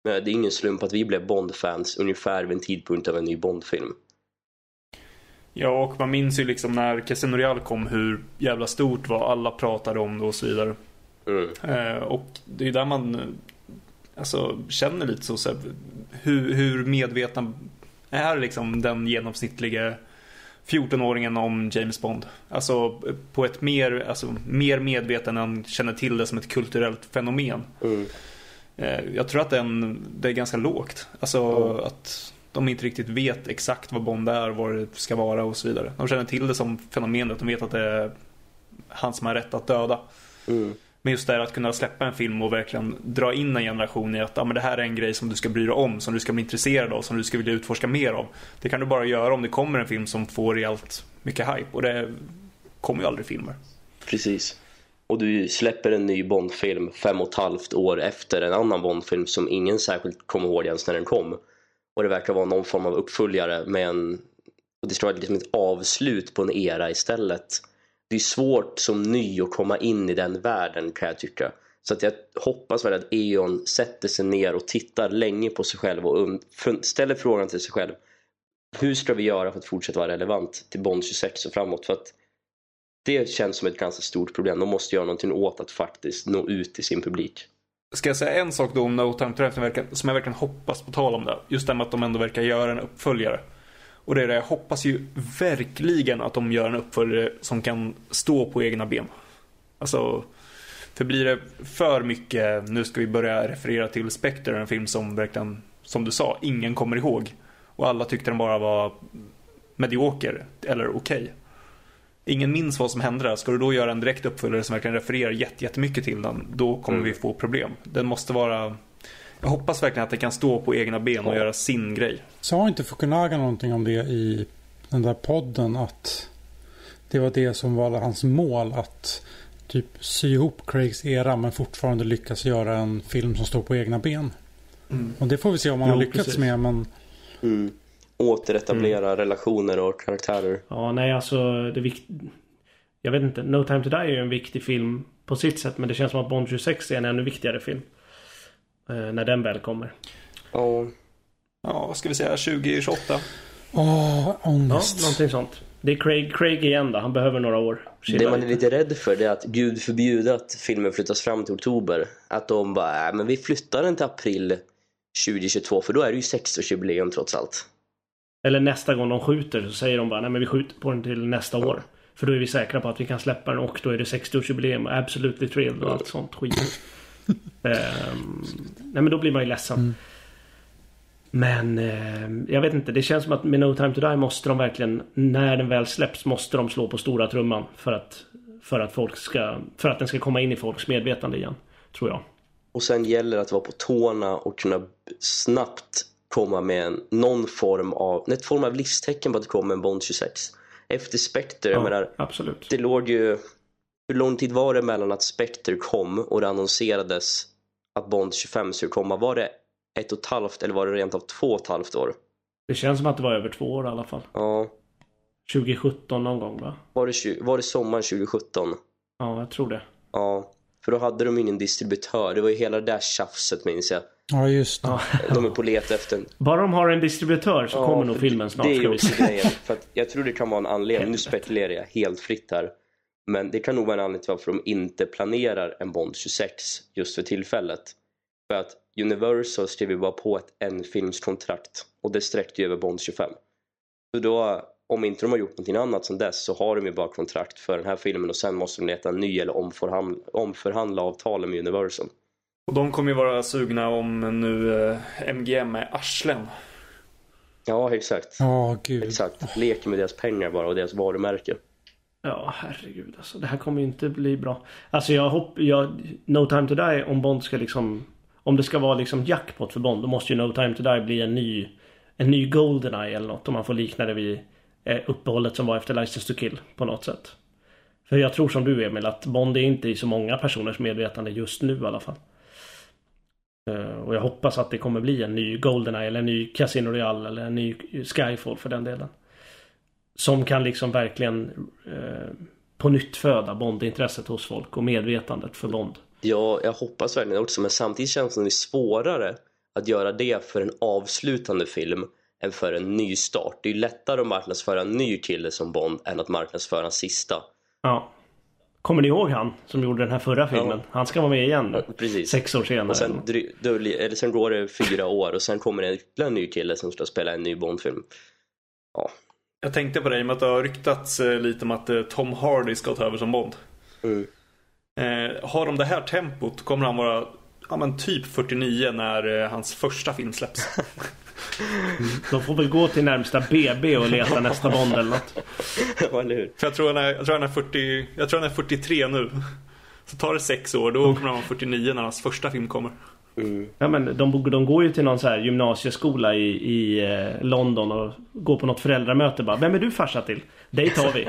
Det är ingen slump att vi blev Bond-fans ungefär vid en tidpunkt av en ny Bond-film. Ja, och man minns ju liksom när Casino Real kom hur jävla stort var. Alla pratade om det och så vidare. Mm. Eh, och det är där man alltså, känner lite så, så här, hur, hur medvetna är liksom den genomsnittliga 14-åringen om James Bond. Alltså på ett mer, alltså, mer medveten än känner till det som ett kulturellt fenomen. Mm. Eh, jag tror att den, det är ganska lågt. Alltså mm. att de inte riktigt vet exakt vad Bond är, vad det ska vara och så vidare. De känner till det som fenomenet, de vet att det är han som har rätt att döda. Mm. Men just det här att kunna släppa en film och verkligen dra in en generation i att ah, men det här är en grej som du ska bry dig om, som du ska bli intresserad av, som du ska vilja utforska mer av. Det kan du bara göra om det kommer en film som får rejält mycket hype och det kommer ju aldrig filmer. Precis. Och du släpper en ny Bondfilm fem och ett halvt år efter en annan Bondfilm som ingen särskilt kommer ihåg ens när den kom. Och det verkar vara någon form av uppföljare med en... Och det ska vara liksom ett avslut på en era istället. Det är svårt som ny att komma in i den världen kan jag tycka. Så att jag hoppas väl att E.ON sätter sig ner och tittar länge på sig själv och ställer frågan till sig själv. Hur ska vi göra för att fortsätta vara relevant till Bond 26 och framåt? För att det känns som ett ganska stort problem. De måste göra någonting åt att faktiskt nå ut till sin publik. Ska jag säga en sak då om No Time To Die som jag verkligen hoppas på tal om det. Just det med att de ändå verkar göra en uppföljare. Och det är det, jag hoppas ju verkligen att de gör en uppföljare som kan stå på egna ben. Alltså, för blir det för mycket, nu ska vi börja referera till Spectre, en film som verkligen, som du sa, ingen kommer ihåg. Och alla tyckte den bara var medioker, eller okej. Okay ingen minns vad som hände där. Ska du då göra en direkt uppföljare som verkligen refererar jättemycket till den, då kommer mm. vi få problem. Den måste vara... Jag hoppas verkligen att den kan stå på egna ben och ja. göra sin grej. Sa inte Fukunaga någonting om det i den där podden? Att det var det som var hans mål. Att typ sy ihop Craigs era men fortfarande lyckas göra en film som står på egna ben. Mm. Och det får vi se om man jo, har lyckats precis. med. Men... Mm. Återetablera mm. relationer och karaktärer. Ja, nej alltså det vikt... Jag vet inte. No time to die är ju en viktig film på sitt sätt. Men det känns som att Bond 26 är en ännu viktigare film. Eh, när den väl kommer. Ja. Ja, vad ska vi säga? 2028? Åh, oh, ångest. Ja, någonting sånt. Det är Craig, Craig igen då. Han behöver några år. Det man är lite rädd för det är att gud förbjude att filmen flyttas fram till oktober. Att de bara, äh, men vi flyttar den till april 2022 för då är det ju 60-årsjubileum trots allt. Eller nästa gång de skjuter så säger de bara, nej men vi skjuter på den till nästa år. För då är vi säkra på att vi kan släppa den och då är det 60-årsjubileum och Absolutely Thrilled och allt sånt skit. um, [LAUGHS] nej men då blir man ju ledsen. Mm. Men eh, jag vet inte, det känns som att med No Time To Die måste de verkligen, när den väl släpps, måste de slå på stora trumman för att, för att folk ska, för att den ska komma in i folks medvetande igen. Tror jag. Och sen gäller det att vara på tårna och kunna snabbt komma med en, någon form av, ett form av livstecken på att det kommer en Bond 26. Efter Spectre, ja, jag menar, absolut. det låg ju, hur lång tid var det mellan att Spectre kom och det annonserades att Bond 25 skulle komma? Var det ett och ett halvt eller var det rent av två och ett halvt år? Det känns som att det var över två år i alla fall. Ja. 2017 någon gång va? Var det, var det sommaren 2017? Ja, jag tror det. Ja, för då hade de ingen distributör. Det var ju hela det där tjafset minns jag. Ja, just det. De är på let efter en... Bara de har en distributör så ja, kommer nog filmen snart. Det är också grejen. För att jag tror det kan vara en anledning. Nu [LAUGHS] spekulerar jag helt fritt här. Men det kan nog vara en anledning till varför de inte planerar en Bond 26 just för tillfället. För att Universal skrev ju bara på ett enfilmskontrakt och det sträckte ju över Bond 25. Så då, om inte de har gjort någonting annat sen dess så har de ju bara kontrakt för den här filmen och sen måste de leta en ny eller omförhandla, omförhandla avtalen med Universal. Och de kommer ju vara sugna om nu eh, MGM är arslen. Ja, exakt. Ja, oh, gud. Exakt. Leker med deras pengar bara och deras varumärke. Ja, herregud alltså. Det här kommer ju inte bli bra. Alltså jag hoppas... Jag, no time to die om Bond ska liksom om det ska vara liksom jackpot för Bond då måste ju No time to die bli en ny en ny Goldeneye eller något om man får likna det vid eh, uppehållet som var efter License to Kill på något sätt. För jag tror som du Emil att Bond är inte i så många personers medvetande just nu i alla fall. Eh, och jag hoppas att det kommer bli en ny Goldeneye eller en ny Casino Royale eller en ny Skyfall för den delen. Som kan liksom verkligen eh, på nytt föda Bond-intresset hos folk och medvetandet för Bond. Ja, jag hoppas verkligen också men samtidigt känns det som det är svårare att göra det för en avslutande film än för en ny start. Det är lättare att marknadsföra en ny kille som Bond än att marknadsföra en sista. Ja. Kommer ni ihåg han som gjorde den här förra filmen? Ja. Han ska vara med igen nu. Ja, precis. Sex år senare. Och sen, eller sen går det fyra år och sen kommer det ytterligare en ny kille som ska spela en ny Bond-film. Ja. Jag tänkte på det i och med att det har ryktats eh, lite om att eh, Tom Hardy ska ta över som Bond. Mm. Eh, har de det här tempot kommer han vara ja, men typ 49 när eh, hans första film släpps. [LAUGHS] De får väl gå till närmsta BB och leta nästa Bond eller något. Ja, eller hur? För jag tror, han är, jag, tror han är 40, jag tror han är 43 nu. Så tar det sex år, då kommer han vara 49 när hans första film kommer. Mm. Ja men de, de går ju till någon så här gymnasieskola i, i eh, London och går på något föräldramöte bara. Vem är du farsa till? Dig tar vi.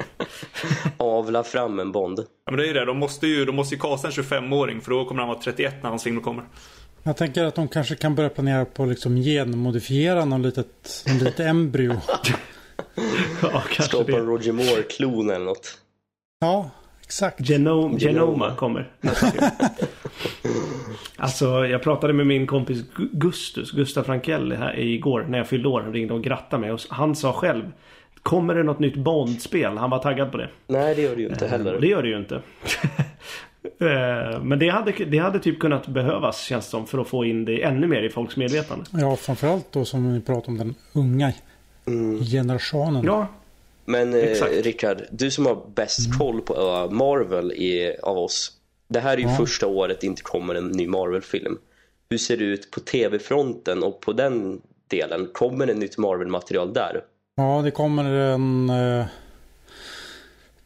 [LAUGHS] Avla fram en Bond. Ja men det är ju det. De måste ju, de måste ju kasta en 25-åring för då kommer han vara 31 när hans film kommer. Jag tänker att de kanske kan börja planera på att liksom genmodifiera någon litet, en litet embryo. [LAUGHS] ja, Skapa en Roger Moore-klon eller något. Ja, exakt. Genome, Genoma kommer [LAUGHS] Alltså jag pratade med min kompis Gustus, Gustav Frankell här igår när jag fyllde år. Han ringde och grattade mig och han sa själv Kommer det något nytt Bond-spel? Han var taggad på det. Nej det gör det ju inte heller. Eh, det gör det ju inte. [LAUGHS] Eh, men det hade, det hade typ kunnat behövas känns det som för att få in det ännu mer i folks medvetande. Ja framförallt då som vi pratar om den unga mm. generationen. Ja. Men eh, Rickard, du som har bäst mm. koll på uh, Marvel i, av oss. Det här är ju ja. första året det inte kommer en ny Marvel-film. Hur ser det ut på tv-fronten och på den delen? Kommer det nytt Marvel-material där? Ja, det kommer en uh,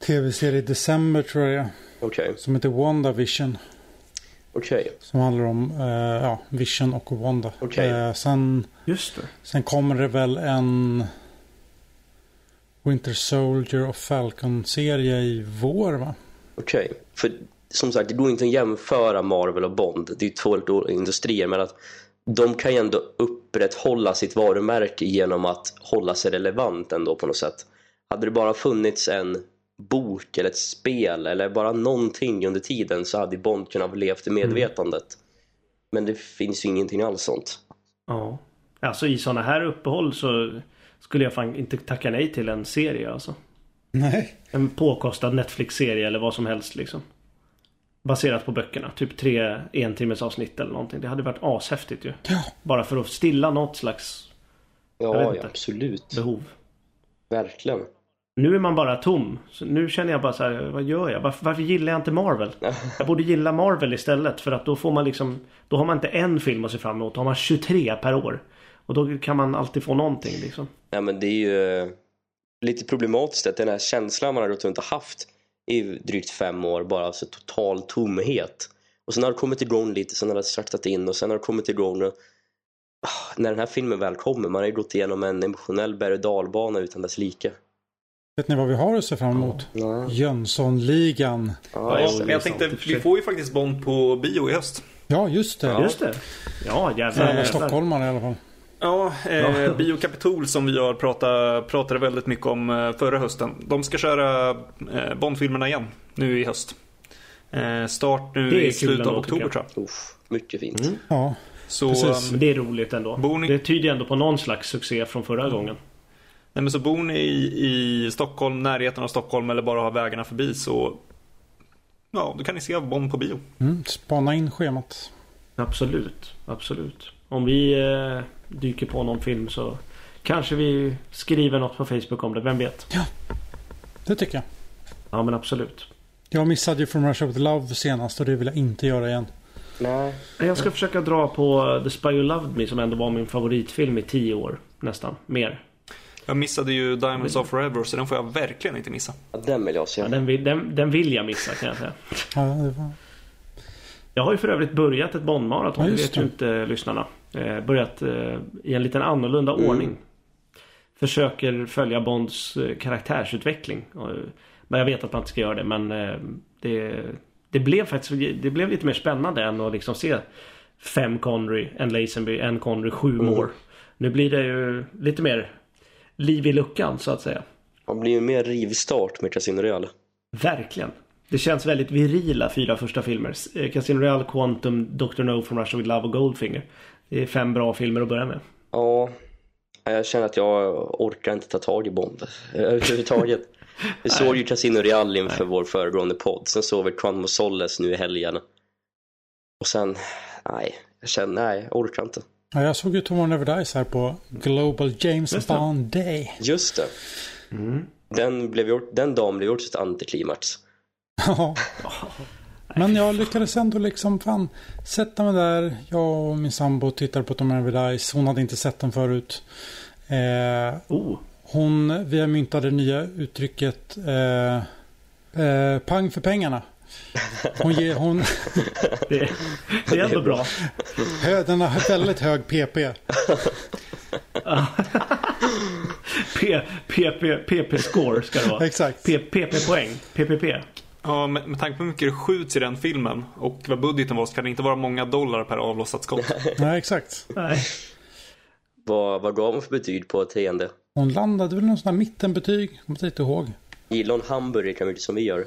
tv-serie i december tror jag. Okay. Som heter WandaVision. Okej. Okay. Som handlar om uh, ja, Vision och Wanda. Okay. Uh, sen, Just det. sen kommer det väl en Winter Soldier och Falcon-serie i vår va? Okej. Okay. För som sagt, det går inte att jämföra Marvel och Bond. Det är två olika industrier. Men att de kan ju ändå upprätthålla sitt varumärke genom att hålla sig relevant ändå på något sätt. Hade det bara funnits en bok eller ett spel eller bara någonting under tiden så hade Bond kunnat levt i medvetandet. Mm. Men det finns ju ingenting alls sånt. Ja. Alltså i sådana här uppehåll så skulle jag fan inte tacka nej till en serie alltså. Nej. En påkostad Netflix-serie eller vad som helst liksom. Baserat på böckerna. Typ tre entimmes avsnitt eller någonting. Det hade varit ashäftigt ju. Ja. Bara för att stilla något slags Ja, ja absolut. behov. Verkligen. Nu är man bara tom. Så nu känner jag bara så här, vad gör jag? Varför, varför gillar jag inte Marvel? Jag borde gilla Marvel istället för att då får man liksom Då har man inte en film att se fram emot. Då har man 23 per år. Och då kan man alltid få någonting liksom. Ja men det är ju eh, lite problematiskt att den här känslan man har gått runt och haft i drygt fem år bara alltså total tomhet. Och sen har det kommit igång lite, sen har det saktat in och sen har det kommit igång och ah, när den här filmen väl kommer, man har ju gått igenom en emotionell berg och dalbana utan dess like. Vet ni vad vi har att se fram emot? Ja. Jönssonligan. Ja, Ja, men jag tänkte, vi får ju faktiskt Bond på bio i höst. Ja, just det. Ja. Just det. Ja, jävlar. Alla stockholmare i alla fall. Ja, eh, [LAUGHS] Bio Capitol som vi har pratat, pratade väldigt mycket om eh, förra hösten. De ska köra eh, Bondfilmerna igen nu i höst. Eh, start nu i slutet av oktober tror jag. Uff, mycket fint. Mm. Ja, Så, Precis. um, Det är roligt ändå. Ni- Det tyder ändå på någon slags succé från förra gången. Nej, men så bor ni i, i Stockholm, närheten av Stockholm eller bara har vägarna förbi så Ja, då kan ni se Bond på bio. mm, spana in schemat. Absolut, absolut. Om vi eh, dyker på någon film så kanske vi skriver något på Facebook om det, vem vet? Det tycker jag. Ja men absolut. Jag missade ju From Russia With Love senast och det vill jag inte göra igen. Nej, Jag ska försöka dra på The Spy Who Loved Me som ändå var min favoritfilm i tio år. Nästan. Mer. Jag missade ju Diamonds of Forever så den får jag verkligen inte missa. ja, den vill jag se. Ja, den, vill, den, den vill jag missa kan jag säga. Ja, det var... Jag har ju för övrigt börjat ett Bondmaraton, Ja, det vet ju inte lyssnarna. Eh, börjat eh, i en liten annorlunda Mm. ordning. Försöker följa Bonds eh, karaktärsutveckling. Och, men jag vet att man inte ska göra det men eh, det, det blev faktiskt det blev lite mer spännande än att liksom se fem Connery, en Lazenby, en Connery, sju Mm. Moore. Nu blir det ju lite mer liv i luckan så att säga. Man blir ju mer rivstart med Casino Real. Verkligen. Det känns väldigt virila fyra första filmer. Eh, Casino Royale, Quantum, Dr. No from Russia with Love och Goldfinger. Det är fem bra filmer att börja med. Ja, jag känner att jag orkar inte ta tag i Bond [LAUGHS] överhuvudtaget. Vi [LAUGHS] såg ju Casino Real inför vår föregående podd. Sen såg vi Quantum of Solace nu i helgen. Och sen, nej, jag känner, nej, jag orkar inte. Ja, jag såg ju Tomorrow Never Dies här på Global James Just det. Bond Day. Just det. Den, blev gjort, den dagen blev gjort ett antiklimax. Ja. Men jag lyckades ändå liksom fan sätta mig där. Jag och min sambo tittade på Tomorrow Never Dies. Hon hade inte sett den förut. Eh, Oh, hon, vi har myntat det nya uttrycket eh, eh, pang för pengarna. Hon ger, hon, det, det är ändå bra. den har väldigt hög PP. PP-score [LAUGHS] ska det vara. Exakt. PP-poäng. PPP. Ja, med, med tanke på hur mycket det skjuts i den filmen och vad budgeten var så kan det inte vara många dollar per avlossat skott. [LAUGHS] Nej, exakt. Nej. Vad, vad gav hon för betyg på teende? Hon landade väl någon sån här mittenbetyg. Kommer inte ihåg. Gillar hon hamburgare lika mycket som vi gör?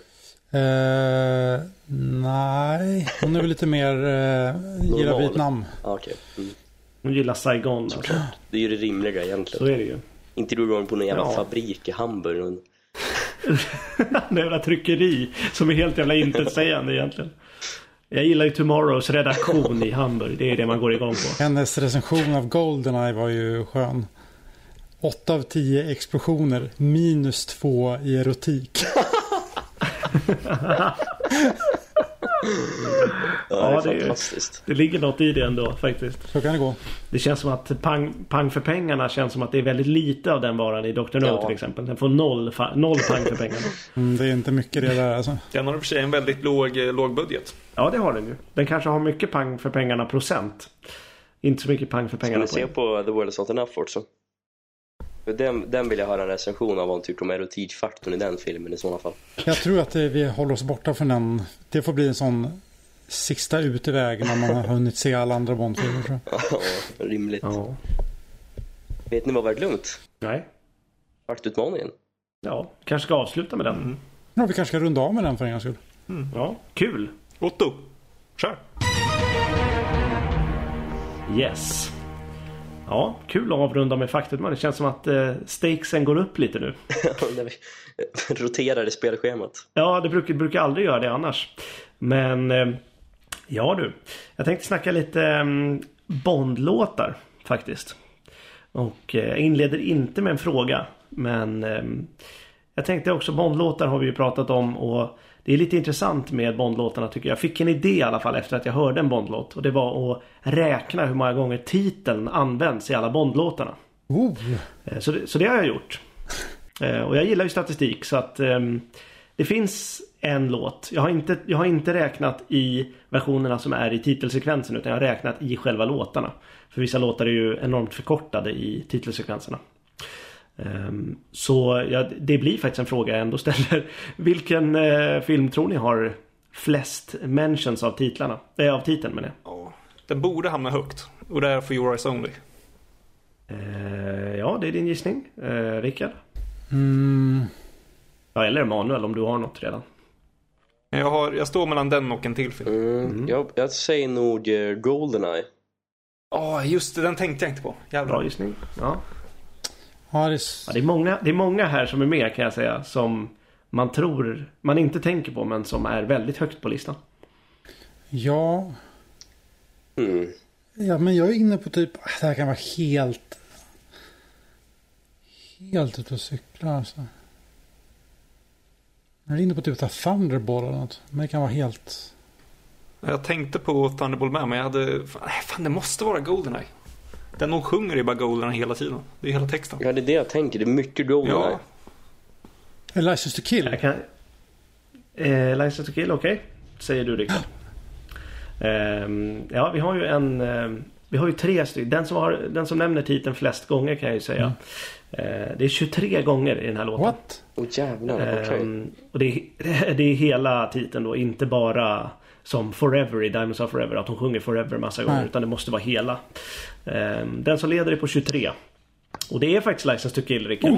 Eh, nej, hon är väl lite mer eh, gillar. Vietnam. Ah, Okej. Mm. Hon gillar Saigon. Alltså. Det är ju det rimliga Så egentligen. är det ju. Inte du igång på någon jävla Ja. fabrik i Hamburg. [LAUGHS] Det jävla tryckeri som är helt jävla intetsägande egentligen. Jag gillar ju Tomorrows redaktion i Hamburg. Det är det man går igång på. Hennes recension av Goldeneye var ju skön. 8 av 10 explosioner, minus 2 i erotik. [LAUGHS] Ja, det är det fantastiskt. Det ligger något i det ändå faktiskt. Så kan det gå. Det känns som att pang, pang för pengarna känns som att det är väldigt lite av den varan i Dr. No Ja. till exempel. Den får noll, noll pang för pengarna. [LAUGHS] Mm, det är inte mycket det där alltså. Den har i och för sig en väldigt låg, eh, låg budget. Ja det har den ju. Den kanske har mycket pang för pengarna procent. Inte så mycket pang för Ska pengarna ni se på The World Is Not Enough också? Den, den vill jag höra en recension av vad hon tycker om erotikfaktorn i den filmen i sådana fall. Jag tror att vi håller oss borta från den. Det får bli en sån sista utväg när man har hunnit se alla andra Bondfilmer. Ja, rimligt. Ja. Vet ni vad var lugnt? Nej. Faktutmaningen. Ja, kanske ska avsluta med den. Mm. Ja, vi kanske ska runda av med den för en gångs skull. Ja, kul. Otto, kör! Yes. Ja, kul att avrunda med faktutmaning. Det känns som att eh, stakesen går upp lite nu. [LAUGHS] När vi roterar i spelschemat. Ja, det brukar, brukar aldrig göra det annars. Men eh, ja du. Jag tänkte snacka lite eh, Bondlåtar faktiskt. Och eh, jag inleder inte med en fråga. Men eh, jag tänkte också Bondlåtar har vi ju pratat om och det är lite intressant med Bondlåtarna tycker jag. Jag fick en idé i alla fall efter att jag hörde en Bondlåt. Och det var att räkna hur många gånger titeln används i alla Bondlåtarna. Oh, Eh, Så det, så det har jag gjort. Eh, Och jag gillar ju statistik så att ehm, det finns en låt. Jag har, inte, jag har inte räknat i versionerna som är i titelsekvensen utan jag har räknat i själva låtarna. För vissa låtar är ju enormt förkortade i titelsekvenserna. Ehm, Så ja, det blir faktiskt en fråga jag ändå ställer. [LAUGHS] Vilken eh, film tror ni har flest mentions av titlarna? Eh, av titeln menar jag. Ja, den borde hamna högt. Och det är för Your Eyes Only. Eh, Ja, det är din gissning. Eh, Rickard? mm, Ja, eller Emanuel om du har något redan. Jag, har, jag står mellan den och en till film. Mm. Jag, jag säger nog eh, Goldeneye. Ja, just det. Den tänkte jag inte på. Jävlar. Bra gissning. Ja. Ja, det Ja, det, är många, det är många här som är med kan jag säga. Som man tror, man inte tänker på men som är väldigt högt på listan. ja, Mm. ja, men jag är inne på typ, ah, det här kan vara helt, helt ute och cykla alltså. Jag är inne på typ Thunderball eller något. Men det kan vara helt... Jag tänkte på Thunderbolt med, men jag hade... Fan, det måste vara Goldeneye. Den hon sjunger är bara Goldeneye hela tiden. Det är hela texten. Ja, det är det jag tänker. Det är mycket Goldeneye. Ja, License to kill. Jag kan... Eh, License to kill, okej. Säger du Rickard. [GASPS] Ehm, ja, vi har ju en... ehm, vi har ju tre stycken. Den som, har, den som nämner titeln flest gånger kan jag ju säga. Eh, det är 23 gånger i den här låten. What? Åh jävlar, okej. Ehm, och det är, [LAUGHS] det är hela titeln då, inte bara som Forever i Diamonds of Forever, att hon sjunger Forever massa gånger, Nej. utan det måste vara hela. Ehm, den som leder är på 23. Och det är faktiskt License to Kill, Rickard.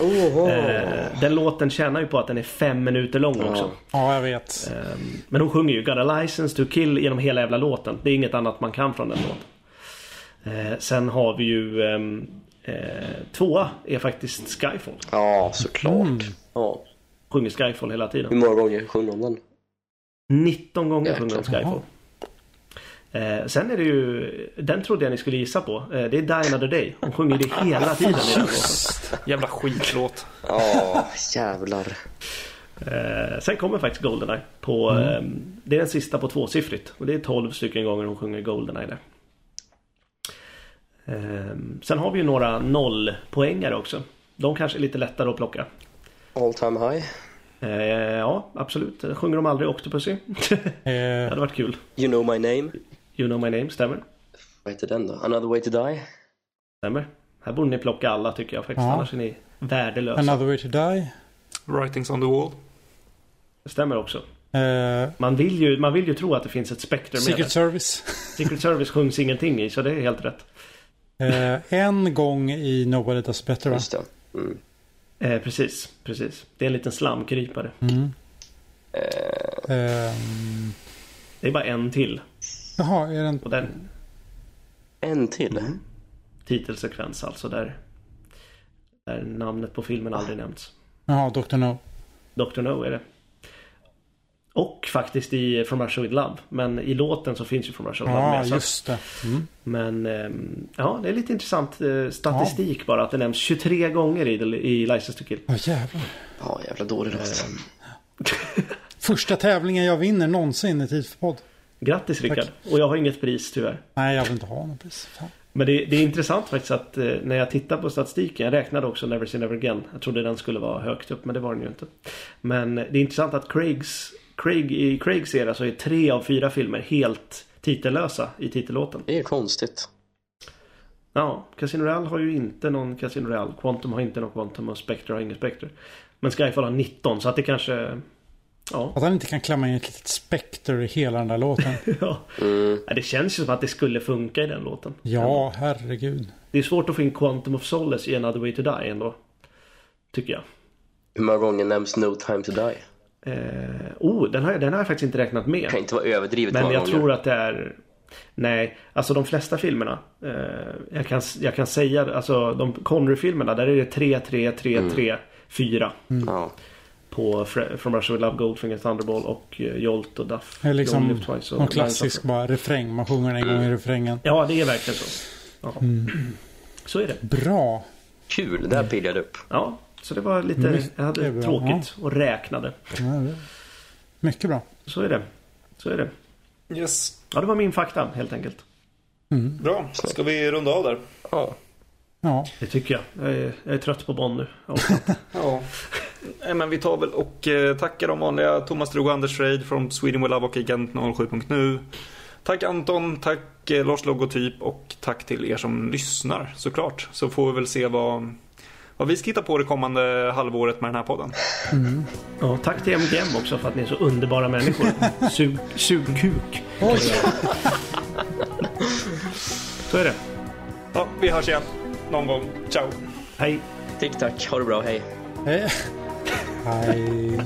Oho. Ehm, den låten tjänar ju på att den är fem minuter lång också. Ja, jag vet. Ehm, men hon sjunger ju Got a license to kill genom hela jävla låten. Det är inget annat man kan från den låten. Sen har vi ju eh, tvåa är faktiskt Skyfall. Ja, såklart. Mm. Ja. Sjunger Skyfall hela tiden. Hur många gånger sjunger hon den? 19 gånger sjunger de Skyfall. Eh, sen är det ju, den trodde jag ni skulle gissa på. Eh, det är Die Another Day. Hon sjunger det hela [LAUGHS] tiden i den låten. jävla skitlåt. Ja, [LAUGHS] jävlar. Eh, sen kommer faktiskt Goldeneye. På, eh, det är den sista på tvåsiffrigt. Och det är 12 stycken gånger hon sjunger Goldeneye där. Eh, sen har vi ju några nollpoängare också. De kanske är lite lättare att plocka. All time high. Eh, ja, absolut. Sjunger de aldrig Octopussy? [LAUGHS] det Eh, hade varit kul. You know my name. You know my name, stämmer. Vad heter den då? Another way to die. Stämmer. Här borde ni plocka alla tycker jag faktiskt. Ja. Annars är ni värdelösa. another way to die. Writings on the wall. Det stämmer också. Eh, Man vill, ju, man vill ju tro att det finns ett spekter med Secret det. Service. [LAUGHS] Secret Service sjungs ingenting i så det är helt rätt. Eh, en gång i Nobody Does Better va? Just det. Mm. Eh, precis, precis. Det är en liten slamkrypare. Mm. Eh, Ehm, Det är bara en till. jaha, är den... Och den en till. Mm. titelsekvens alltså där, där namnet på filmen aldrig nämns. Jaha, Dr. No. Dr. No är det. Och faktiskt i From Russia With Love. Men i låten så finns ju From Russia With Love Ja, med. Just det. Mm. Men ehm, ja, det är lite intressant eh, statistik bara att det nämns 23 gånger i, i License to Kill. Ja, jävlar. Ja, jävla dålig låt. [LAUGHS] Första tävlingen jag vinner någonsin i Tid för podd. Grattis Rickard! Och jag har inget pris tyvärr. Nej, jag vill inte ha något pris. Fan. Men det, det är intressant faktiskt att eh, när jag tittar på statistiken, jag räknade också Never Say Never Again. Jag trodde den skulle vara högt upp men det var den ju inte. Men det är intressant att Craigs, Craig, i Craigs era så är tre av fyra filmer helt titellösa i titellåten. Det är konstigt. Ja, Casino Royale har ju inte någon Casino Royale. Quantum har inte någon Quantum och Spectre har ingen Spectre. Men Skyfall har 19 så att det kanske Ja. Att han inte kan klämma in ett litet spekter i hela den där låten. [LAUGHS] ja. Mm. ja. Det känns ju som att det skulle funka i den låten. Ja, herregud. Det är svårt att få in Quantum of Solace i Another Way to Die ändå. Tycker jag. Hur många gånger nämns No Time to Die? Eh, oh, den har, den har jag faktiskt inte räknat med. Det kan inte vara överdrivet Men jag gånger. tror att det är Nej, alltså de flesta filmerna. Eh, jag, kan, jag kan säga, alltså de Connery-filmerna där är det 3, 3, 3, mm. 3, 4. Mm. På From Russia With Love, Goldfinger, Thunderball och uh, Jolt och Duff. Det är liksom någon klassisk bara refräng. Man sjunger en gång i refrängen. Ja, det är verkligen så. Mm. Så är det. Bra. Kul, det här pillade upp. Ja, så det var lite, Mycket jag hade bra. tråkigt och räknade. Ja, mycket bra. Så är det. Så är det. Yes. Ja, det var min fakta helt enkelt. Mm. Bra. Ska vi runda av där? Ja. Ja. Det tycker jag. Jag är, jag är trött på Bonn nu. ja. [LAUGHS] Nej, men vi tar väl och eh, tackar de vanliga Thomas Drog och Anders Reid från Sweden Will Love och Agent 07.nu. Tack Anton, tack eh, Lars Logotyp och tack till er som lyssnar såklart. Så får vi väl se vad vad vi ska hitta på det kommande halvåret med den här podden. Mm. Ja, tack till MGM också för att ni är så underbara människor. Sug, sugkuk. så är det. Ja, vi hörs igen någon gång. Ciao. Hej. Tick tack. Ha det bra. Hej. Hej. [LAUGHS] Hej.